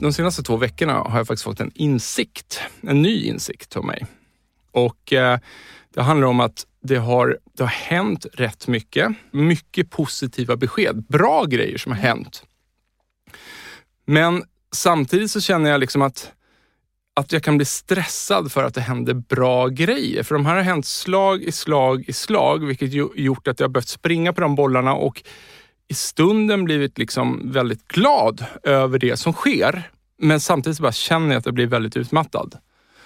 De senaste två veckorna har jag faktiskt fått en insikt, en ny insikt om mig. Och eh, det handlar om att det har, det har hänt rätt mycket. Mycket positiva besked, bra grejer som har hänt. Men samtidigt så känner jag liksom att, att jag kan bli stressad för att det händer bra grejer. För de här har hänt slag i slag i slag, vilket gjort att jag behövt springa på de bollarna och stunden blivit liksom väldigt glad över det som sker. Men samtidigt bara känner jag att jag blir väldigt utmattad.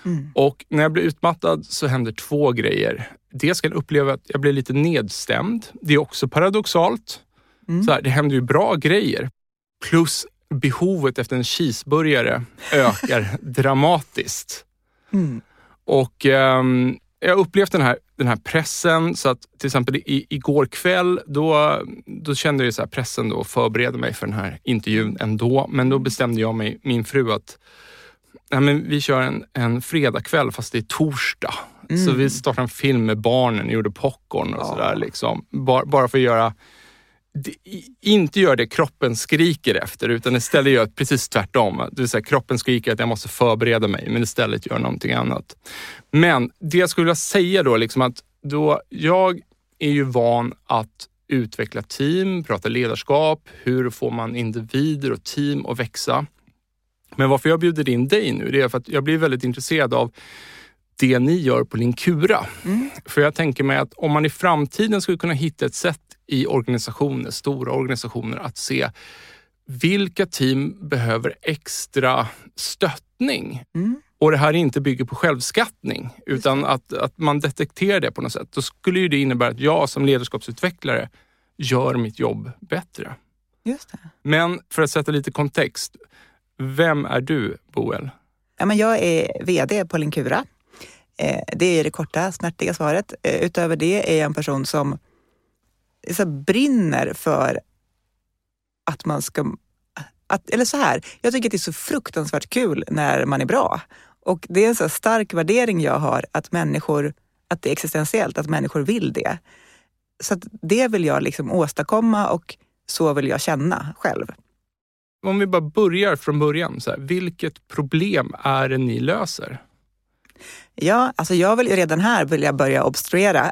Mm. Och när jag blir utmattad så händer två grejer. Dels kan jag uppleva att jag blir lite nedstämd. Det är också paradoxalt. Mm. Så här, det händer ju bra grejer. Plus behovet efter en cheeseburgare ökar dramatiskt. Mm. Och um, jag har upplevt den här, den här pressen så att till exempel i, igår kväll då, då kände jag så pressen då att förbereda mig för den här intervjun ändå. Men då bestämde jag mig, min fru att nej men vi kör en, en fredagkväll fast det är torsdag. Mm. Så vi startade en film med barnen, gjorde popcorn och ja. sådär. Liksom. Bara, bara för att göra inte gör det kroppen skriker efter utan istället gör precis tvärtom. Det vill säga, kroppen skriker att jag måste förbereda mig men istället gör någonting annat. Men det jag skulle vilja säga då, liksom att då jag är ju van att utveckla team, prata ledarskap, hur får man individer och team att växa? Men varför jag bjuder in dig nu, det är för att jag blir väldigt intresserad av det ni gör på Linkura. Mm. För jag tänker mig att om man i framtiden skulle kunna hitta ett sätt i organisationer, stora organisationer, att se vilka team behöver extra stöttning? Mm. Och det här inte bygger på självskattning utan att, att man detekterar det på något sätt. Då skulle ju det innebära att jag som ledarskapsutvecklare gör mitt jobb bättre. Just det. Men för att sätta lite kontext. Vem är du, Boel? Ja, men jag är VD på Linkura. Eh, det är det korta, snärtiga svaret. Eh, utöver det är jag en person som så brinner för att man ska... Att, eller så här, jag tycker att det är så fruktansvärt kul när man är bra. Och det är en så stark värdering jag har att människor, att det är existentiellt, att människor vill det. Så det vill jag liksom åstadkomma och så vill jag känna själv. Om vi bara börjar från början. Så här, vilket problem är det ni löser? Ja, alltså jag vill redan här vilja börja obstruera.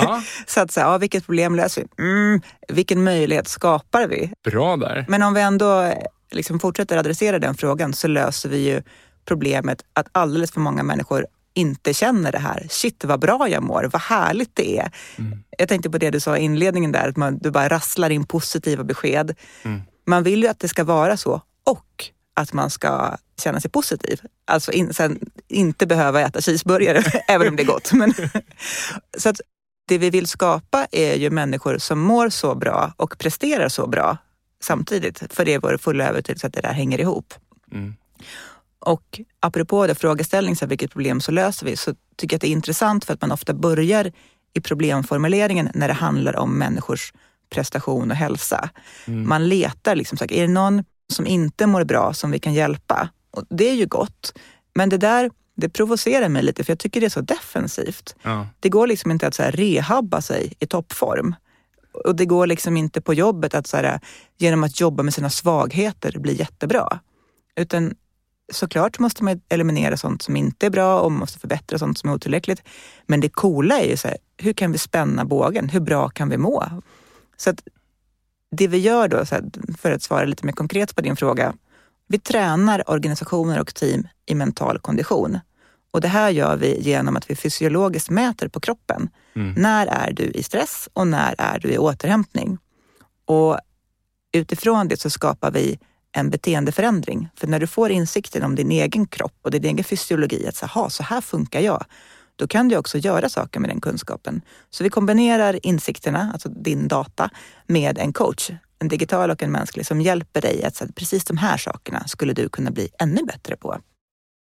Ja. så att säga, ja, vilket problem löser vi? Mm, vilken möjlighet skapar vi? Bra där. Men om vi ändå liksom fortsätter adressera den frågan så löser vi ju problemet att alldeles för många människor inte känner det här. Shit vad bra jag mår, vad härligt det är. Mm. Jag tänkte på det du sa i inledningen där, att man, du bara rasslar in positiva besked. Mm. Man vill ju att det ska vara så och att man ska känna sig positiv. Alltså in, sen, inte behöva äta cheeseburgare, även om det är gott. Men, så att det vi vill skapa är ju människor som mår så bra och presterar så bra samtidigt. För det är vår fulla övertygelse att det där hänger ihop. Mm. Och apropå det, frågeställning, så vilket problem så löser vi? Så tycker jag att det är intressant för att man ofta börjar i problemformuleringen när det handlar om människors prestation och hälsa. Mm. Man letar, liksom, är det någon som inte mår bra som vi kan hjälpa? Och det är ju gott. Men det där det provocerar mig lite för jag tycker det är så defensivt. Ja. Det går liksom inte att så rehabba sig i toppform. Och det går liksom inte på jobbet att så här, genom att jobba med sina svagheter bli jättebra. Utan såklart måste man eliminera sånt som inte är bra och man måste förbättra sånt som är otillräckligt. Men det coola är ju så här, hur kan vi spänna bågen? Hur bra kan vi må? Så att det vi gör då, så här, för att svara lite mer konkret på din fråga. Vi tränar organisationer och team i mental kondition. Och det här gör vi genom att vi fysiologiskt mäter på kroppen. Mm. När är du i stress och när är du i återhämtning? Och utifrån det så skapar vi en beteendeförändring. För när du får insikten om din egen kropp och din egen fysiologi, att så, så här funkar jag, då kan du också göra saker med den kunskapen. Så vi kombinerar insikterna, alltså din data, med en coach, en digital och en mänsklig, som hjälper dig att säga precis de här sakerna skulle du kunna bli ännu bättre på.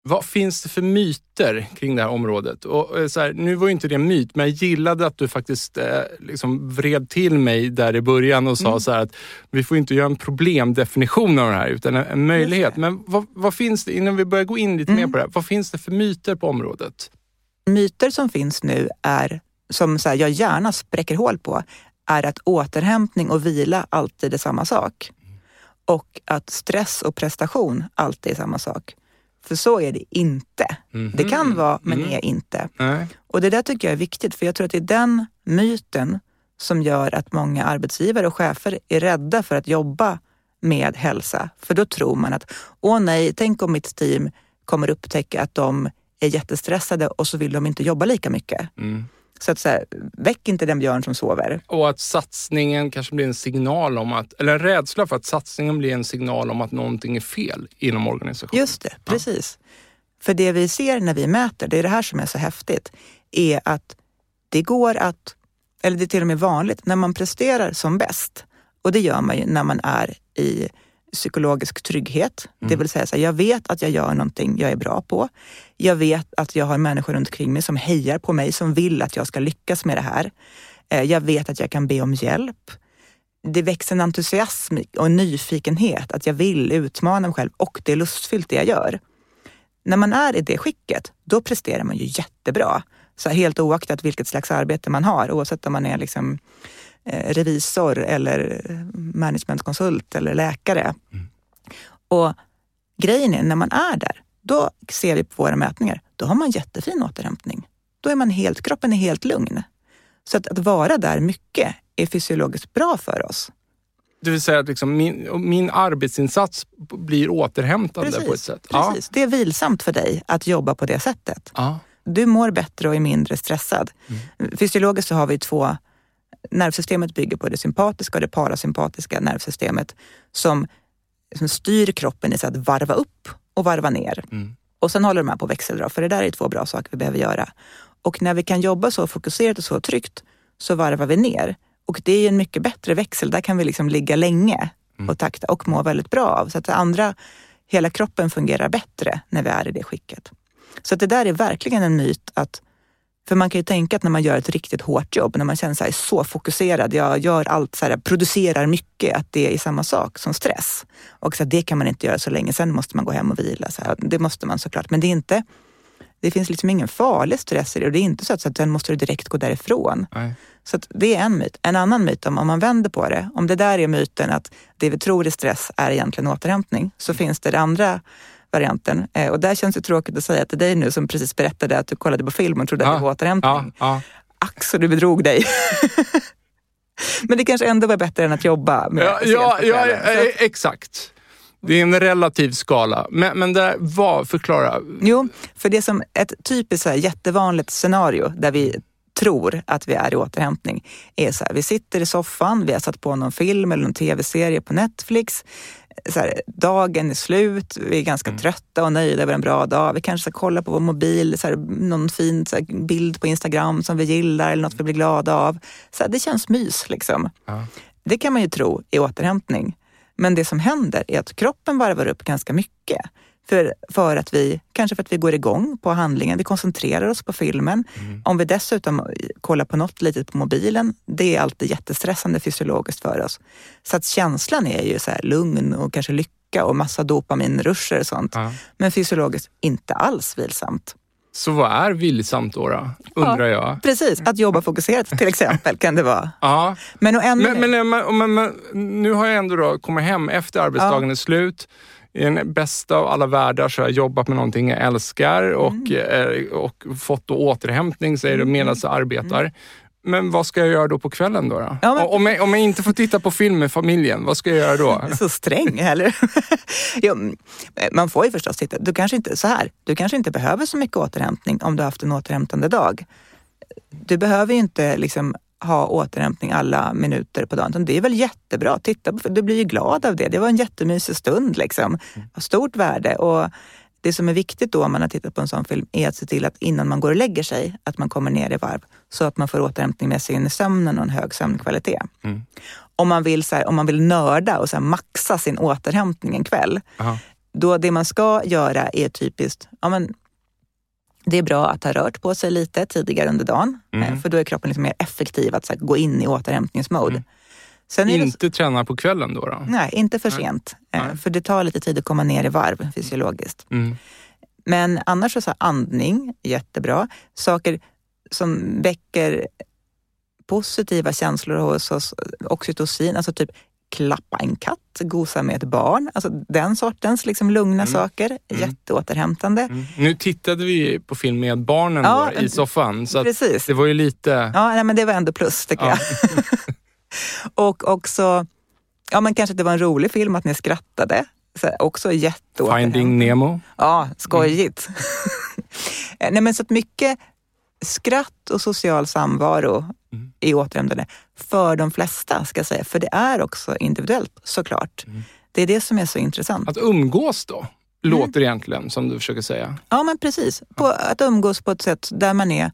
Vad finns det för myter kring det här området? Och eh, så här, nu var ju inte det en myt, men jag gillade att du faktiskt eh, liksom vred till mig där i början och sa Mm. så att vi får inte göra en problemdefinition av det här, utan en, en möjlighet. Men vad, vad finns det, innan vi börjar gå in lite Mm. mer på det här, vad finns det för myter på området? myter som finns nu är, som så här, jag gärna spräcker hål på, är att återhämtning och vila alltid är samma sak. Och att stress och prestation alltid är samma sak. För så är det inte. Mhm. Det kan vara, men Mm. är inte. Nej. Och det där tycker jag är viktigt, för jag tror att det är den myten som gör att många arbetsgivare och chefer är rädda för att jobba med hälsa. För då tror man att, åh nej, tänk om mitt team kommer upptäcka att de är jättestressade och så vill de inte jobba lika mycket. Mm. Så att så här, väck inte den björn som sover. Och att satsningen kanske blir en signal om att, eller en rädsla för att satsningen blir en signal om att någonting är fel inom organisationen. Just det, precis. För det vi ser när vi mäter, det är det här som är så häftigt, är att det går att, eller det är till och med vanligt, när man presterar som bäst, och det gör man ju när man är i psykologisk trygghet. Det vill säga, så här, jag vet att jag gör någonting jag är bra på. Jag vet att jag har människor runt omkring mig som hejar på mig, som vill att jag ska lyckas med det här. Eh, Jag vet att jag kan be om hjälp. Det växer en entusiasm och en nyfikenhet, att jag vill utmana mig själv och det är lustfyllt det jag gör. När man är i det skicket, då presterar man ju jättebra. Så helt oaktat vilket slags arbete man har, oavsett om man är liksom, revisor eller managementkonsult eller läkare. Och grejen är, när man är där, då ser vi på våra mätningar, då har man jättefin återhämtning. Då är man helt, kroppen är helt lugn. Så att, att vara där mycket är fysiologiskt bra för oss. Det vill säga att liksom min, min arbetsinsats blir återhämtande på ett sätt. precis. Det är vilsamt för dig att jobba på det sättet. Ja. Du mår bättre och är mindre stressad. Fysiologiskt så har vi två, nervsystemet bygger på det sympatiska och det parasympatiska nervsystemet som, som styr kroppen i så att varva upp och varva ner. Mm. Och sen håller de här på att växeldra, för det där är två bra saker vi behöver göra. Och när vi kan jobba så fokuserat och så tryggt så varvar vi ner. Och det är en mycket bättre växel, där kan vi liksom ligga länge och takta och må väldigt bra av. Så att det andra, hela kroppen fungerar bättre när vi är i det skicket. Så att det där är verkligen en myt att för man kan ju tänka att när man gör ett riktigt hårt jobb, när man känner sig så fokuserad, jag gör allt, så här, producerar mycket, att det är samma sak som stress. Och så här, det kan man inte göra så länge, sen måste man gå hem och vila. Så här, det måste man såklart, men det är inte, det finns liksom ingen farlig stress i det och det är inte så att, så att sen måste du direkt gå därifrån. Nej. Så det är en myt. En annan myt, om, om man vänder på det, om det där är myten att det vi tror är stress är egentligen återhämtning, så finns det den andra varianten. Eh, och där känns det tråkigt att säga till dig nu som precis berättade att du kollade på film och trodde att det var återhämtning. Ja, ja. Ack så du bedrog dig. Men det kanske ändå var bättre än att jobba med Ja, ja, ja, eh, exakt. Det är en relativ skala. Men, men där, vad, förklara. Jo, för det som ett typiskt så här, jättevanligt scenario där vi tror att vi är i återhämtning är så här, vi sitter i soffan, vi har satt på någon film eller någon tv-serie på Netflix. Så här, dagen är slut, vi är ganska trötta och nöjda över en bra dag. Vi kanske ska kolla på vår mobil, så här, någon fin så här, bild på Instagram som vi gillar eller något vi blir glada av. Så här, det känns mys liksom. Ja. Det kan man ju tro är återhämtning. Men det som händer är att kroppen varvar upp ganska mycket. För, för att vi, kanske för att vi går igång på handlingen, vi koncentrerar oss på filmen. Om vi dessutom kollar på något litet på mobilen, det är alltid jättestressande fysiologiskt för oss. Så att känslan är ju så här lugn och kanske lycka och massa dopaminruscher och sånt. Ja. Men fysiologiskt inte alls vilsamt. Så vad är vilsamt då? då undrar jag. Precis, att jobba fokuserat till exempel kan det vara. Ja. Men, och ännu men, men, men, men nu har jag ändå då kommit hem efter arbetsdagen är slut. I den bästa av alla världar så har jag jobbat med någonting jag älskar och, eh, och fått då återhämtning, säger du, medan jag arbetar. Men vad ska jag göra då på kvällen då? då? Ja, men- om, jag, om jag inte får titta på film med familjen, vad ska jag göra då? så sträng eller? mm, man får ju förstås titta. Du kanske inte, så här, du kanske inte behöver så mycket återhämtning om du har haft en återhämtande dag. Du behöver ju inte liksom ha återhämtning alla minuter på dagen. utan Det är väl jättebra. Titta du blir ju glad av det. Det var en jättemysig stund. Liksom. Av stort värde. Och det som är viktigt då om man har tittat på en sån film är att se till att innan man går och lägger sig, att man kommer ner i varv. Så att man får återhämtning med sig in i sömnen och en hög sömnkvalitet. Om, man vill, så här, om man vill nörda och så maxa sin återhämtning en kväll, Aha. då det man ska göra är typiskt, ja men det är bra att ha rört på sig lite tidigare under dagen, eh, för då är kroppen liksom mer effektiv att här, gå in i återhämtningsmode. Sen är det, Inte träna på kvällen då? då? nej, inte för sent, eh, Nej. för det tar lite tid att komma ner i varv fysiologiskt. Mm. Men annars så, så här, andning, jättebra. Saker som väcker positiva känslor hos oss, oxytocin, alltså typ klappa en katt, gosa med ett barn, alltså den sortens liksom lugna saker, jätteåterhämtande. Mm. Nu tittade vi på film med barnen Ja, då, i soffan, så det var ju lite... Ja, nej, men det var ändå plus tycker Ja. jag. och också, ja men kanske att det var en rolig film, att ni skrattade. Så också jätteåterhämtande. Finding Nemo. Ja, skojigt. Nej, men så att mycket skratt och social samvaro Mm. är återhämtande för de flesta, ska jag säga. För det är också individuellt såklart. Mm. Det är det som är så intressant. Att umgås då, Mm. låter egentligen som du försöker säga. Ja, men precis. På, att umgås på ett sätt där man är...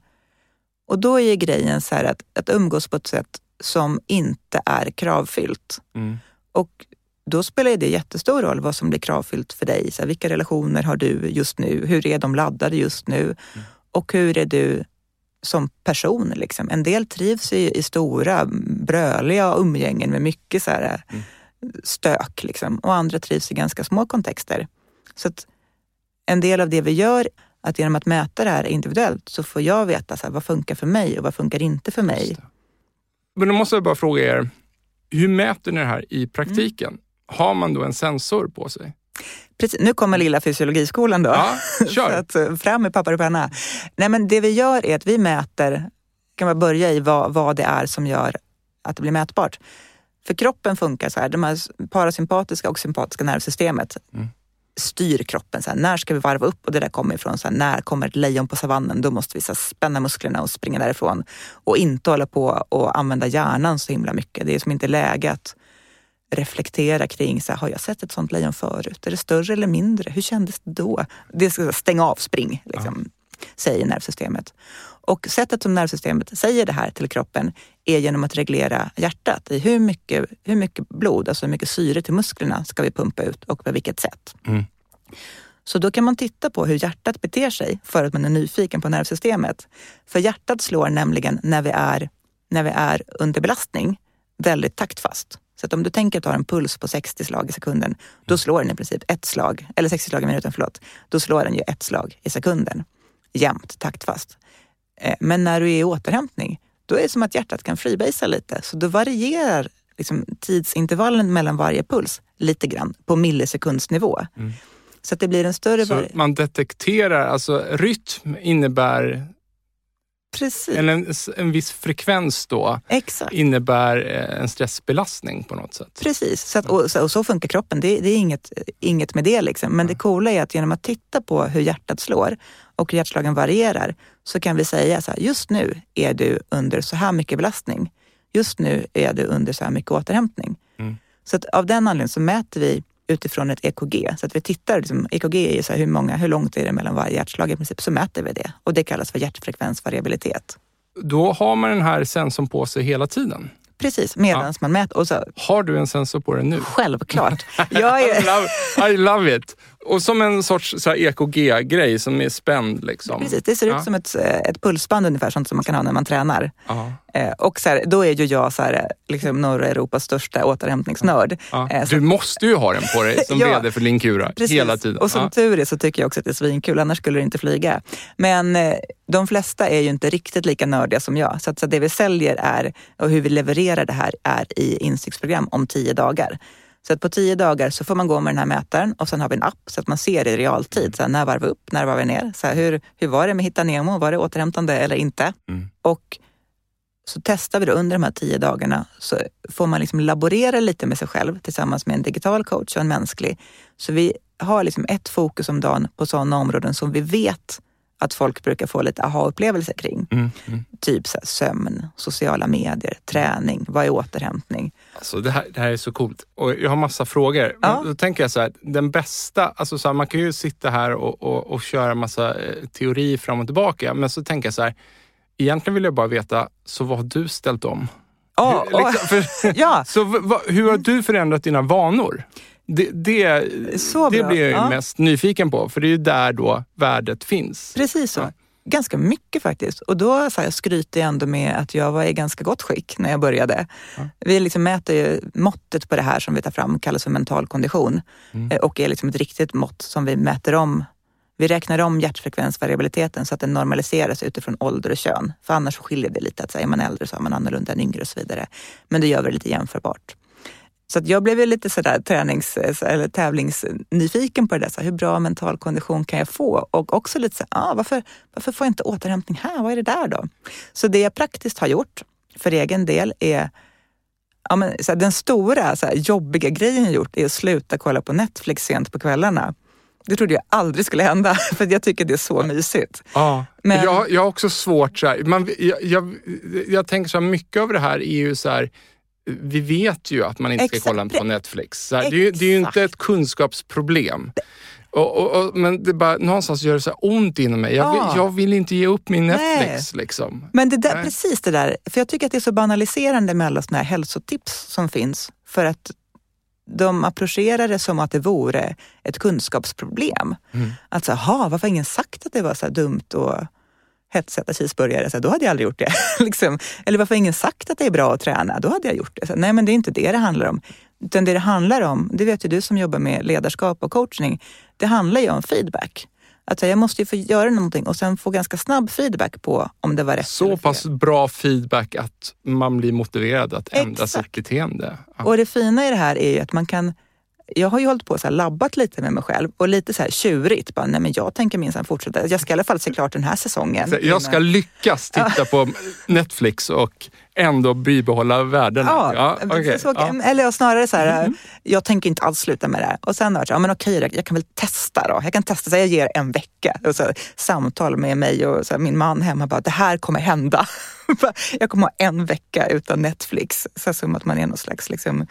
Och då är grejen så att, att umgås på ett sätt som inte är kravfyllt. Mm. Och då spelar det jättestor roll vad som blir kravfyllt för dig. Så här, vilka relationer har du just nu? Hur är de laddade just nu? Och hur är du som person? Liksom? En del trivs i, i stora, bröliga umgängen med mycket så här, stök. Liksom. Och andra trivs i ganska små kontexter. Så att en del av det vi gör, att genom att mäta det här individuellt så får jag veta så här, vad funkar för mig och vad funkar inte för mig. Men då måste jag bara fråga er, hur mäter ni det här i praktiken? Mm. Har man då en sensor på sig? Precis, nu kommer lilla fysiologiskolan då. Ja, kör. Så att, eh, fram med papper och penna. Nej, men det vi gör är att vi mäter, kan man börja i vad, vad det är som gör att det blir mätbart. För kroppen funkar så här, de här parasympatiska och sympatiska nervsystemet styr kroppen. Så här, när ska vi varva upp? Och det där kommer ifrån, så här, när kommer ett lejon på savannen? Då måste vi så här, spänna musklerna och springa därifrån. Och inte hålla på och använda hjärnan så himla mycket. Det är som inte läge att reflektera kring, så här, har jag sett ett sånt lejon förut? Är det större eller mindre? Hur kändes det då? Det ska stänga av, spring, liksom, säger nervsystemet. Och sättet som nervsystemet säger det här till kroppen är genom att reglera hjärtat i hur mycket, hur mycket blod, alltså hur mycket syre till musklerna ska vi pumpa ut och på vilket sätt. Mm. Så då kan man titta på hur hjärtat beter sig för att man är nyfiken på nervsystemet. För hjärtat slår nämligen när vi är, när vi är under belastning väldigt taktfast. Så att om du tänker att du har en puls på 60 slag i sekunden, då slår den i princip ett slag, eller 60 slag i minuten, förlåt. Då slår den ju ett slag i sekunden. Jämnt, taktfast. Eh, Men när du är i återhämtning, då är det som att hjärtat kan freebasea lite. Så då varierar liksom tidsintervallen mellan varje puls lite grann på millisekundsnivå. Så att det blir en större... Så vari- man detekterar, alltså rytm innebär, Precis, eller en, en viss frekvens då, exakt. innebär eh, en stressbelastning på något sätt. Precis, så att, och, så, och så funkar kroppen. Det, det är inget, inget med det. Liksom. Men det coola är att genom att titta på hur hjärtat slår och hur hjärtslagen varierar så kan vi säga så här, just nu är du under så här mycket belastning. Just nu är du under så här mycket återhämtning. Mm. Så att av den anledningen så mäter vi utifrån ett EKG. Så att vi tittar, liksom, EKG är ju så här, hur, många, hur långt är det mellan varje hjärtslag i princip, så mäter vi det. Och det kallas för hjärtfrekvensvariabilitet. Då har man den här sensorn på sig hela tiden. Precis, medan man mäter. Och så, Har du en sensor på dig nu? självklart. Jag är, I love, I love it! Och som en sorts EKG-grej som är spänd. Liksom. Precis, det ser ut Ja. som ett, ett pulsband ungefär, sånt som man kan ha när man tränar. Eh, och så här, då är ju jag så här, liksom norra Europas största återhämtningsnörd. Ja. Eh, så- Du måste ju ha den på dig som Ja, VD för Linkura Precis. hela tiden. Och som tur är så tycker jag också att det är svinkul, annars skulle det inte flyga. Men eh, de flesta är ju inte riktigt lika nördiga som jag. Så, att, så det vi säljer är, och hur vi levererar det här är i insiktsprogram om tio dagar. Så att på tio dagar så får man gå med den här mätaren och sen har vi en app så att man ser i realtid. Så här, när var vi upp? När var vi ner? Så här, hur, hur var det med Hitta Nemo? Var det återhämtande eller inte? Mm. Och så testar vi det under de här tio dagarna så får man liksom laborera lite med sig själv tillsammans med en digital coach och en mänsklig. Så vi har liksom ett fokus om dagen på sådana områden som vi vet att folk brukar få lite aha-upplevelser kring. Mm. Mm. Typ så sömn, sociala medier, träning, vad är återhämtning? Alltså det, här, det här är så coolt. Och jag har massa frågor. Ja. Då tänker jag så här, den bästa, alltså så här, man kan ju sitta här och, och, och köra massa eh, teori fram och tillbaka. Men så tänker jag så här, egentligen vill jag bara veta, så vad har du ställt om? Ja, Hur, liksom, för, ja, så v, hur har du förändrat dina vanor? Det, det, det blir jag ju Ja. mest nyfiken på, för det är ju där då värdet finns. precis så. Ja. Ganska mycket faktiskt. Och då så här, skryter jag ändå med att jag var i ganska gott skick när jag började. Ja. Vi liksom mäter ju måttet på det här som vi tar fram, kallas för mental kondition. Mm. Eh, Och är liksom ett riktigt mått som vi mäter om. Vi räknar om hjärtfrekvensvariabiliteten så att den normaliseras utifrån ålder och kön. För annars skiljer det lite. Att säga, är man äldre så är man annorlunda än yngre och så vidare. Men det gör vi lite jämförbart. Så att jag blev ju lite sådär tränings eller tävlingsnyfiken på det där. Så här, hur bra mental kondition kan jag få? Och också lite så här, ah, varför, varför får jag inte återhämtning här? Vad är det där då? Så det jag praktiskt har gjort för egen del är Ja, men, så här, den stora så jobbiga grejen jag gjort är att sluta kolla på Netflix sent på kvällarna. Det trodde jag aldrig skulle hända, för jag tycker det är så mysigt. Ja, Men- jag, jag har också svårt så här, man, jag, jag, jag tänker så här, mycket av det här är ju så här, vi vet ju att man inte ska kolla på Netflix. Så det, är, ju- det är ju inte ett kunskapsproblem. Och, och, och, men det bara, någonstans gör det så ont inom mig. Jag, Ja. vill, jag vill inte ge upp min Netflix. Liksom. Men det där, precis det där, för jag tycker att det är så banaliserande med alla såna här hälsotips som finns. För att de approcherar det som att det vore ett kunskapsproblem. Mm. Alltså, ha, varför har ingen sagt att det var så dumt att hetsäta cheeseburgare? Så här, då hade jag aldrig gjort det. liksom. Eller varför har ingen sagt att det är bra att träna? Då hade jag gjort det. Så, nej, men det är inte det det handlar om. Utan det det handlar om, det vet ju du som jobbar med ledarskap och coachning, det handlar ju om feedback. Att jag måste ju få göra någonting och sen få ganska snabb feedback på om det var rätt Så pass bra feedback att man blir motiverad att ändra Exakt. sitt beteende. Ja. Och det fina i det här är ju att man kan jag har ju hållit på och labbat lite med mig själv och lite så här tjurigt. Bara, nej men jag tänker minsann fortsätta. Jag ska i alla fall se klart den här säsongen. Jag ska lyckas titta på Netflix och ändå bibehålla värdena. Ja, okej. så, Ja. Mm. eller snarare så här, jag tänker inte alls sluta med det här. Och sen har jag ja, men okej, jag kan väl testa då. Jag kan testa, så jag ger en vecka. Och så, samtal med mig och så min man hemma, bara, det här kommer hända. jag kommer ha en vecka utan Netflix. Så som att man är någon slags liksom,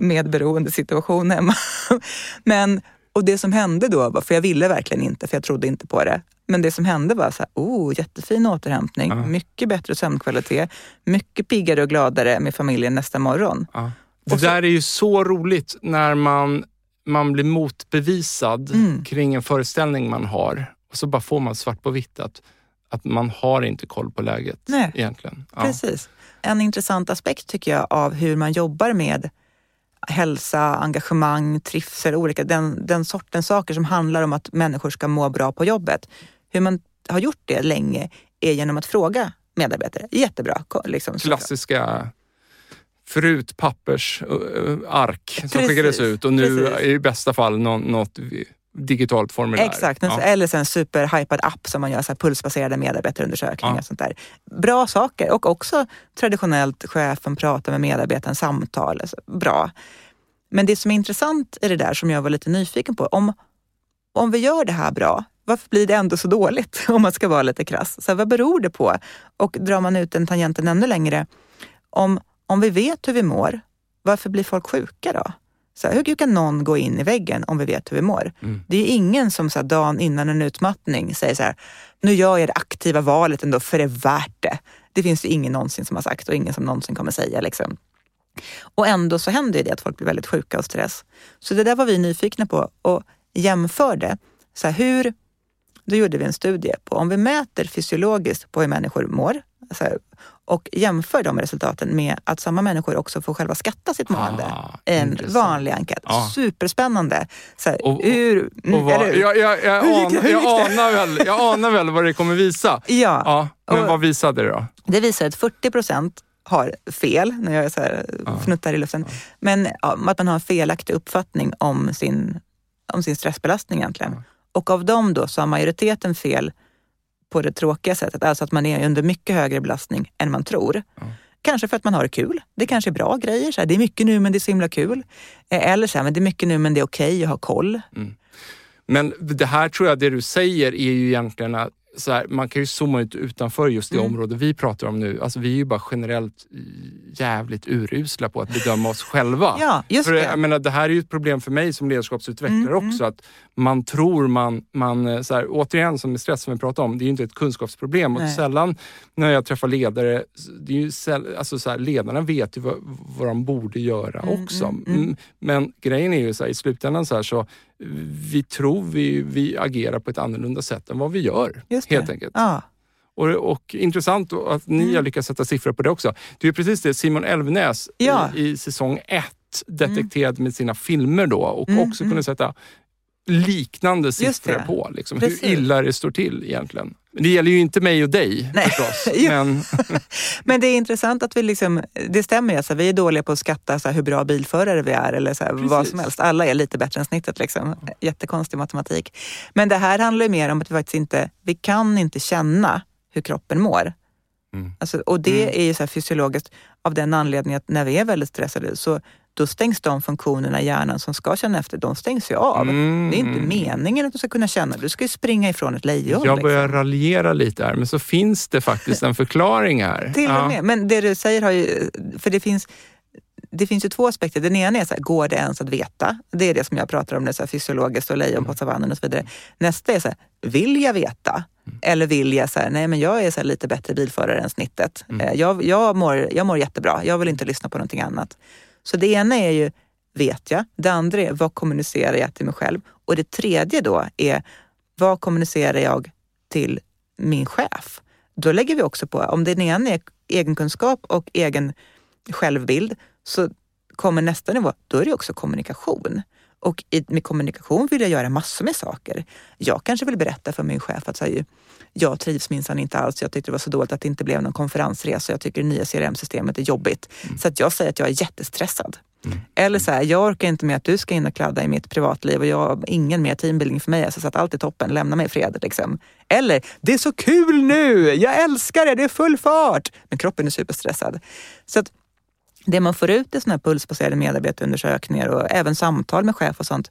medberoende situation hemma. men, och det som hände då, var- för jag ville verkligen inte, för jag trodde inte på det. Men det som hände var så här, oh, jättefin återhämtning, Ja. mycket bättre sömnkvalitet, mycket piggare och gladare med familjen nästa morgon. Ja. Det så- där är ju så roligt när man, man blir motbevisad Mm. kring en föreställning man har och så bara får man svart på vitt att, att man har inte koll på läget Nej. egentligen. Ja. Precis. En intressant aspekt tycker jag av hur man jobbar med hälsa, engagemang, trivsel, olika, den, den sortens saker som handlar om att människor ska må bra på jobbet. Hur man har gjort det länge är genom att fråga medarbetare. Jättebra. Liksom, Klassiska förut pappersark som Precis, skickades ut och nu precis. i bästa fall nå- något digitalt formulär. Exakt, Ja. eller så en superhypad app som man gör så här pulsbaserade medarbetarundersökningar. Ja. Och sånt där. Bra saker och också traditionellt chefen pratar med medarbetaren, samtal. Alltså, bra. Men det som är intressant i det där som jag var lite nyfiken på, om, om vi gör det här bra, varför blir det ändå så dåligt? Om man ska vara lite krass. Så här, vad beror det på? Och drar man ut den tangenten ännu längre, om, om vi vet hur vi mår, varför blir folk sjuka då? Så här, hur kan någon gå in i väggen om vi vet hur vi mår? Mm. Det är ingen som så här, dagen innan en utmattning säger så här, nu gör jag det aktiva valet ändå för det är värt det. Det finns det ingen någonsin som har sagt och ingen som någonsin kommer säga. Liksom. Och ändå så händer det att folk blir väldigt sjuka av stress. Så det där var vi nyfikna på. Och jämförde så här, hur, då gjorde vi en studie på om vi mäter fysiologiskt på hur människor mår så här, och jämför de resultaten med att samma människor också får själva skatta sitt mående. Ah, en intressant. vanlig enkät. Ja. Superspännande. Så här, Och- och- hur, Och vad, eller jag, Hur an, anar väl, jag anar väl vad det kommer visa. Ja, Ja, men vad visade det då? det visar att 40 procent har fel, när jag så här, fnuttar i luften, men ja, att man har en felaktig uppfattning om sin, om sin stressbelastning egentligen. Och av dem då så har majoriteten fel på det tråkiga sättet, alltså att man är under mycket högre belastning än man tror. Kanske för att man har det kul. Det kanske är bra grejer. Så här, det är mycket nu men det är så himla kul. Eh, Eller så här, men det är mycket nu men det är okej att ha koll. Men det här tror jag, det du säger är ju egentligen att så här, man kan ju zooma ut utanför just det Mm. område vi pratar om nu. Alltså, vi är ju bara generellt jävligt urusla på att bedöma oss själva. Ja, just för det. Jag menar, det här är ju ett problem för mig som ledarskapsutvecklare Mm, också. Att man tror man, man eh, så här, återigen som med stress som vi pratade om, det är ju inte ett kunskapsproblem. Och Nej. sällan när jag träffar ledare, det är ju säll, alltså så här, ledarna vet ju vad, vad de borde göra Mm, också. mm, mm. Mm, Men grejen är ju så i slutändan så, här, så vi tror vi, vi agerar på ett annorlunda sätt än vad vi gör. Helt enkelt. Ja. Och, och intressant att ni Mm. har lyckats sätta siffror på det också. Det är precis det Simon Elvenäs Ja. i, i säsong ett detekterade med sina filmer då och Mm, också mm. kunde sätta liknande siffror på. Liksom, Precis. hur illa det står till egentligen. Det gäller ju inte mig och dig Nej. förstås. Men, Men det är intressant att vi liksom, det stämmer alltså, vi är dåliga på att skatta så här, hur bra bilförare vi är eller så här, vad som helst. Alla är lite bättre än snittet. Liksom. Jättekonstig matematik. Men det här handlar ju mer om att vi faktiskt inte, vi kan inte känna hur kroppen mår. Mm. Alltså, och det Mm. är ju så fysiologiskt av den anledningen att när vi är väldigt stressade så då stängs de funktionerna i hjärnan som ska känna efter, de stängs ju av. Mm. Det är inte meningen att du ska kunna känna, du ska ju springa ifrån ett lejon. jag börjar liksom. raljera lite här, men så finns det faktiskt en förklaring här. Till och med. Men det du säger har ju, för det finns, det finns ju två aspekter. Den ena är så här, går det ens att veta? Det är det som jag pratar om, det så här fysiologiskt och lejon på savannen och så vidare. Nästa är så här, vill jag veta? Eller vill jag så här, nej men jag är så lite bättre bilförare än snittet. Eh, Jag, jag, mår, jag mår jättebra, jag vill inte lyssna på någonting annat. Så det ena är ju, vet jag? Det andra är, vad kommunicerar jag till mig själv? Och det tredje då är, vad kommunicerar jag till min chef? Då lägger vi också på, om den ena är egenkunskap och egen självbild, så kommer nästa nivå, då är det också kommunikation. Och i, med kommunikation vill jag göra massor med saker. Jag kanske vill berätta för min chef att så här, jag trivs minsann inte alls. Jag tyckte det var så dåligt att det inte blev någon konferensresa. Jag tycker det nya CRM-systemet är jobbigt. Så att jag säger att jag är jättestressad. Eller så här, jag orkar inte med att du ska in och kladda i mitt privatliv och jag har ingen mer teambuilding för mig. Alltså, så att allt är toppen, lämna mig i fred. Liksom. Eller, det är så kul nu! Jag älskar det, det är full fart! Men kroppen är superstressad. Så att det man får ut i såna här pulsbaserade medarbetarundersökningar och även samtal med chef och sånt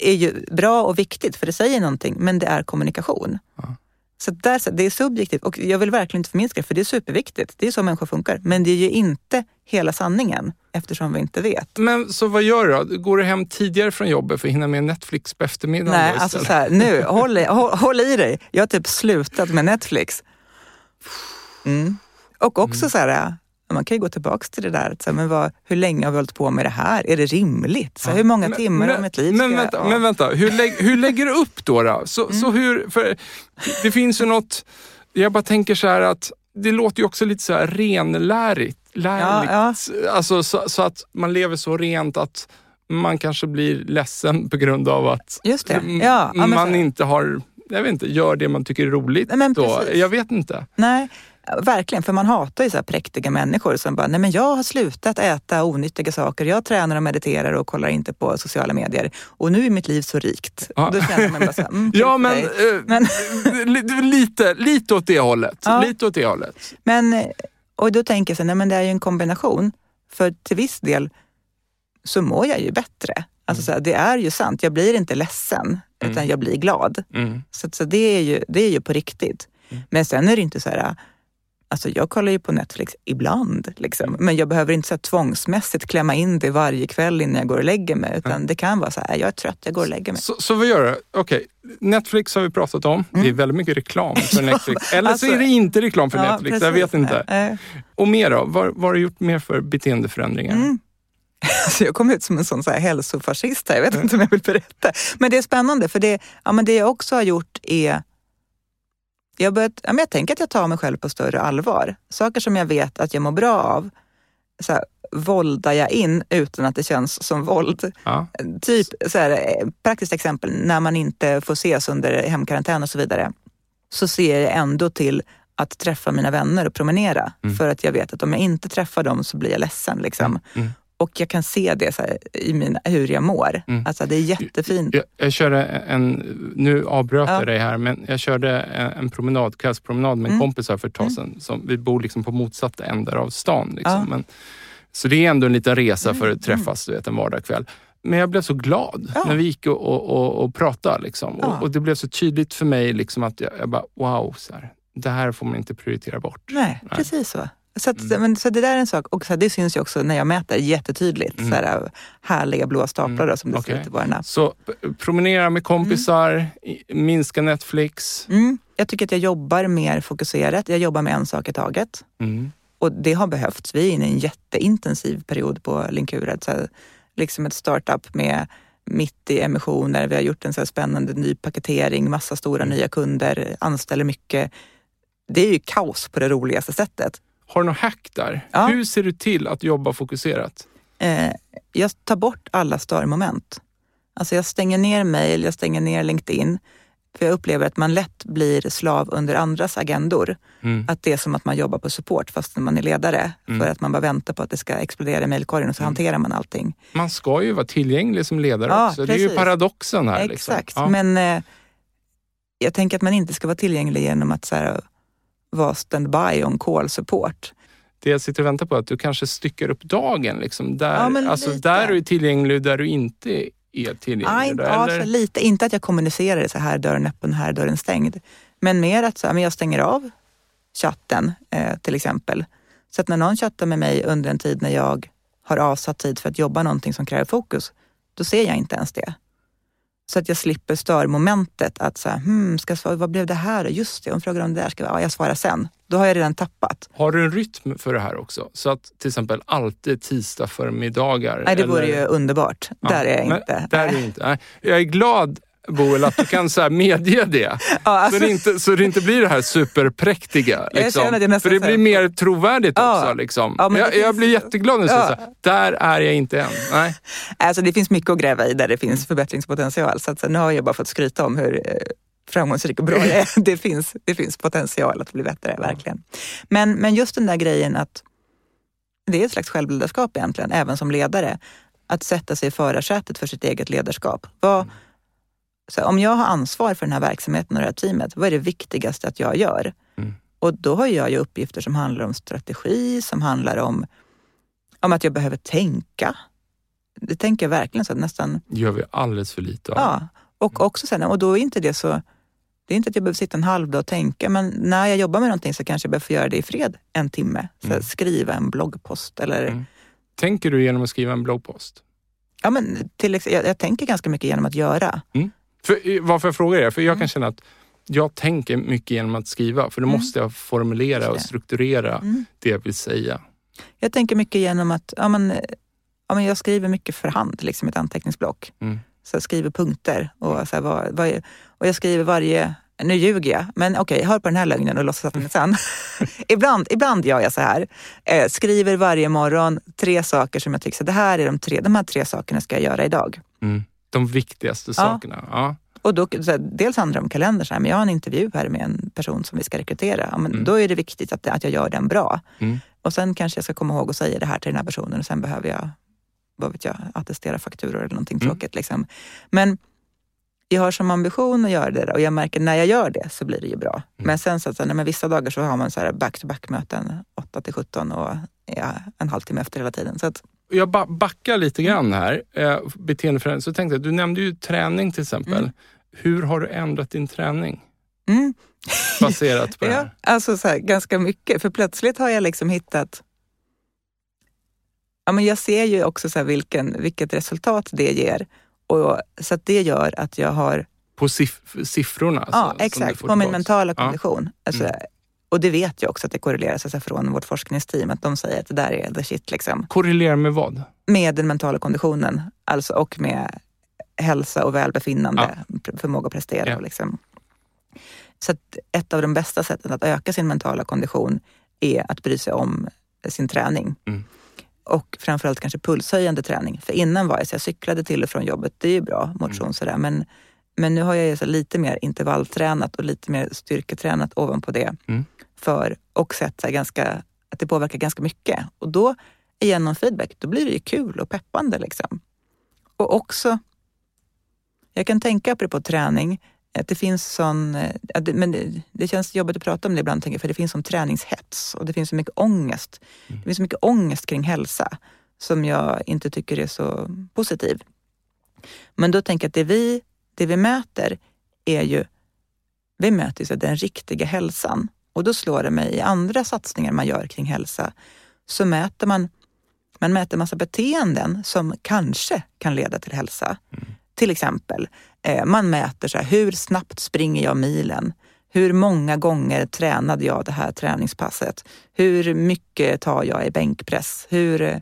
är ju bra och viktigt för det säger någonting, men det är kommunikation. Så där, det är subjektivt och jag vill verkligen inte förminska det för det är superviktigt. Det är så människor funkar. Men det är ju inte hela sanningen eftersom vi inte vet. Men så vad gör du då? Går du hem tidigare från jobbet för att hinna med Netflix på eftermiddagen? Nej, alltså så här, nu, håll i, håll, håll i dig. Jag har typ slutat med Netflix. Mm. Och också så här, man kan ju gå tillbaka till det där, att så här, men vad, hur länge har vi hållit på med det här? Är det rimligt? Så här, hur många timmar av mitt liv ska men, jag... vänta, ja. men vänta, hur, lägg, hur lägger du upp då? då? Så, Mm. så hur, för det finns ju något, jag bara tänker så här att det låter ju också lite så här renlärigt. Lärligt. Ja, Alltså, så, så att man lever så rent att man kanske blir ledsen på grund av att Just det. m- Ja, ja, men man inte har, jag vet inte, gör det man tycker är roligt. Men då. precis. Jag vet inte. Nej, verkligen. För man hatar ju så här präktiga människor som bara, nej men jag har slutat äta onyttiga saker. Jag tränar och mediterar och kollar inte på sociala medier. Och nu är mitt liv så rikt. Ja. Då känner man bara så här, mm, Ja, men, eh, Men- lite, lite åt det hållet. Ja. Lite åt det hållet. Men, eh, och då tänker jag så här, nej men det är ju en kombination. För till viss del så mår jag ju bättre. Alltså så här, det är ju sant, jag blir inte ledsen utan jag blir glad. Mm. Så, så det, är ju, det är ju på riktigt. Men sen är det inte så här, alltså jag kollar ju på Netflix ibland, liksom. men jag behöver inte så här tvångsmässigt klämma in det varje kväll innan jag går och lägger mig. Utan det kan vara så här, jag är trött, jag går och lägger mig. Så, så vad gör du? Okej, Netflix har vi pratat om. Det är väldigt mycket reklam för Netflix. Eller Mm. alltså- så är det inte reklam för Ja, Netflix, jag precis. vet inte. Eh, Och mer då? Vad, vad har du gjort mer för beteendeförändringar? Mm. Alltså jag kom ut som en sån så här hälsofascist här. Jag vet inte om jag vill berätta. Men det är spännande för det, ja, men det jag också har gjort är jag, börjat, ja, men jag tänker att jag tar mig själv på större allvar. Saker som jag vet att jag mår bra av, så här, våldar jag in utan att det känns som våld. Ja. Typ, så här, praktiskt exempel, när man inte får ses under hemkarantän och så vidare, så ser jag ändå till att träffa mina vänner och promenera. Mm. För att jag vet att om jag inte träffar dem så blir jag ledsen. Liksom. Mm. Och jag kan se det så här, i mina, hur jag mår. Mm. Alltså, det är jättefint. Jag, jag körde en, nu avbröt Ja. jag dig här, men jag körde en, en promenad, kvällspromenad med Mm. kompis här för ett tag sedan. Som, vi bor liksom på motsatta ändar av stan. Liksom. Men, så det är ändå en liten resa för Mm, att träffas du vet, en vardagskväll. Men jag blev så glad Ja. när vi gick och, och, och, och pratade. Liksom. Ja. Och, och det blev så tydligt för mig liksom, att jag, jag bara, wow, så här, det här får man inte prioritera bort. Nej, precis så. Så, att, men, så det där är en sak, och så här, det syns ju också när jag mäter jättetydligt. Mm. Så här, härliga blå staplar då, som det ser Okej. ut i våra Så p- promenera med kompisar, i- minska Netflix. Mm. Jag tycker att jag jobbar mer fokuserat. Jag jobbar med en sak i taget. Mm. Och det har behövts. Vi är inne i en jätteintensiv period på Linkuret. Så här, liksom ett startup med mitt i emissioner. Vi har gjort en så spännande ny paketering, massa stora nya kunder, anställer mycket. Det är ju kaos på det roligaste sättet. Har du något hack där? Ja. Hur ser du till att jobba fokuserat? Eh, jag tar bort alla störmoment. Alltså jag stänger ner mejl, jag stänger ner LinkedIn. För jag upplever att man lätt blir slav under andras agendor. Mm. Att det är som att man jobbar på support fast när man är ledare. Mm. För att man bara väntar på att det ska explodera i mejlkorgen och så hanterar man allting. Man ska ju vara tillgänglig som ledare Ja, också. Det är ju precis. paradoxen här. Liksom. Exakt. Ja. Men eh, jag tänker att man inte ska vara tillgänglig genom att så här, vara standby on call support. Det jag sitter och väntar på är att du kanske styckar upp dagen. Liksom, där, Ja, alltså, lite. där du är tillgänglig och där du inte är tillgänglig. Nej, då, ja, eller? lite. Inte att jag kommunicerar det så här dörren öppen, här dörren stängd. Men mer att så här, men jag stänger av chatten eh, till exempel. Så att när någon chattar med mig under en tid när jag har avsatt tid för att jobba någonting som kräver fokus, då ser jag inte ens det. Så att jag slipper störmomentet att så här, hmm, ska jag svara, vad blev det här? Just det, hon frågar om det där, ska jag, ja, jag svarar sen. Då har jag redan tappat. Har du en rytm för det här också? Så att till exempel alltid tisdag förmiddagar? Nej, det vore eller- ju underbart. Ja, Där är jag inte. Där är inte. Jag är glad Boel, att du kan så medge det. Ja, alltså- så, det inte, så det inte blir det här superpräktiga. Jag Liksom. jag nästan För det blir mer trovärdigt Ja. också. Liksom. Ja, det jag, jag finns- blir jätteglad när du säger så här, där är jag inte än. Nej. Alltså det finns mycket att gräva i där det finns förbättringspotential. Så, att, så nu har jag bara fått skryta om hur eh, framgångsrik och bra jag är. Det finns, det finns potential att bli bättre, verkligen. Men, men just den där grejen att det är ett slags självledarskap egentligen, även som ledare. Att sätta sig i förarsätet för sitt eget ledarskap. Vad, så om jag har ansvar för den här verksamheten och det här teamet, vad är det viktigaste att jag gör? Mm. Och då har jag ju uppgifter som handlar om strategi, som handlar om, om att jag behöver tänka. Det tänker jag verkligen så att nästan, gör vi alldeles för lite av. ja. Och också sen, och då är inte det så, det är inte att jag behöver sitta en halv dag och tänka, men när jag jobbar med någonting så kanske jag behöver få göra det i fred en timme. Så Mm. Skriva en bloggpost eller, Mm. Tänker du genom att skriva en bloggpost? ja men till, jag, jag tänker ganska mycket genom att göra. För, eh, varför jag frågar är, för jag Mm. kan känna att jag tänker mycket genom att skriva. För då Mm. måste jag formulera och det. strukturera Mm. det jag vill säga. Jag tänker mycket genom att ja, men, ja, men jag skriver mycket för hand, liksom ett anteckningsblock. Mm. Så jag skriver punkter och, så här, vad är, och jag skriver varje, nu ljuger jag, men okej, hör på den här lögnen och låtsas att den är sann. ibland, ibland gör jag så här, eh, skriver varje morgon tre saker som jag tycker, så det här är de, tre, de här tre sakerna ska jag göra idag. Mm. De viktigaste sakerna. Ja. Och då, här, dels handlar det om kalender, så här, men jag har en intervju här med en person som vi ska rekrytera. Ja, men Mm. Då är det viktigt att, att jag gör den bra. Mm. Och sen kanske jag ska komma ihåg att säga det här till den här personen och sen behöver jag, vad vet jag, attestera fakturor eller någonting Mm. tråkigt. Liksom. Men jag har som ambition att göra det där och jag märker när jag gör det så blir det ju bra. Mm. Men sen så att, nej, men vissa dagar så har man så här back-to-back-möten 8 till 17 och ja, en halvtimme efter hela tiden. Så att, Jag ba- backar lite grann här, eh, beteendeförändring. Så tänkte jag, du nämnde ju träning till exempel. Mm. Hur har du ändrat din träning mm, baserat på det Ja, här? alltså så här, ganska mycket. För plötsligt har jag liksom hittat... Ja, men jag ser ju också så vilken, vilket resultat det ger. Och, så det gör att jag har... På siff- siffrorna? alltså, ja, exakt. På min mentala Ja. kondition. Alltså, Mm. Och det vet jag också att det korrelerar sig från vårt forskningsteam, att de säger att det där är the shit. Liksom. Korrelerar med vad? Med den mentala konditionen alltså, och med hälsa och välbefinnande, ja. förmåga att prestera. Ja. Liksom. Så att ett av de bästa sätten att öka sin mentala kondition är att bry sig om sin träning. Mm. Och framförallt kanske pulshöjande träning. För innan var jag så jag cyklade till och från jobbet, det är ju bra motion mm. sådär. Men, men nu har jag så lite mer intervalltränat och lite mer styrketränat ovanpå det. Mm. För, och sett så ganska, att det påverkar ganska mycket. Och då, genom feedback, då blir det ju kul och peppande. Liksom. Och också, jag kan tänka apropå träning, att det finns sån, eh, men det, det, känns jobbigt att prata om det ibland, för det finns sån träningshets och det finns så mycket ångest. Mm. Det finns så mycket ångest kring hälsa som jag inte tycker är så positiv. Men då tänker jag att det vi, det vi mäter är ju, vi mäter ju den riktiga hälsan. Och då slår det mig i andra satsningar man gör kring hälsa, så mäter man, man mäter massa beteenden som kanske kan leda till hälsa. Mm. Till exempel, eh, man mäter så här, hur snabbt springer jag milen? Hur många gånger tränade jag det här träningspasset? Hur mycket tar jag i bänkpress? Hur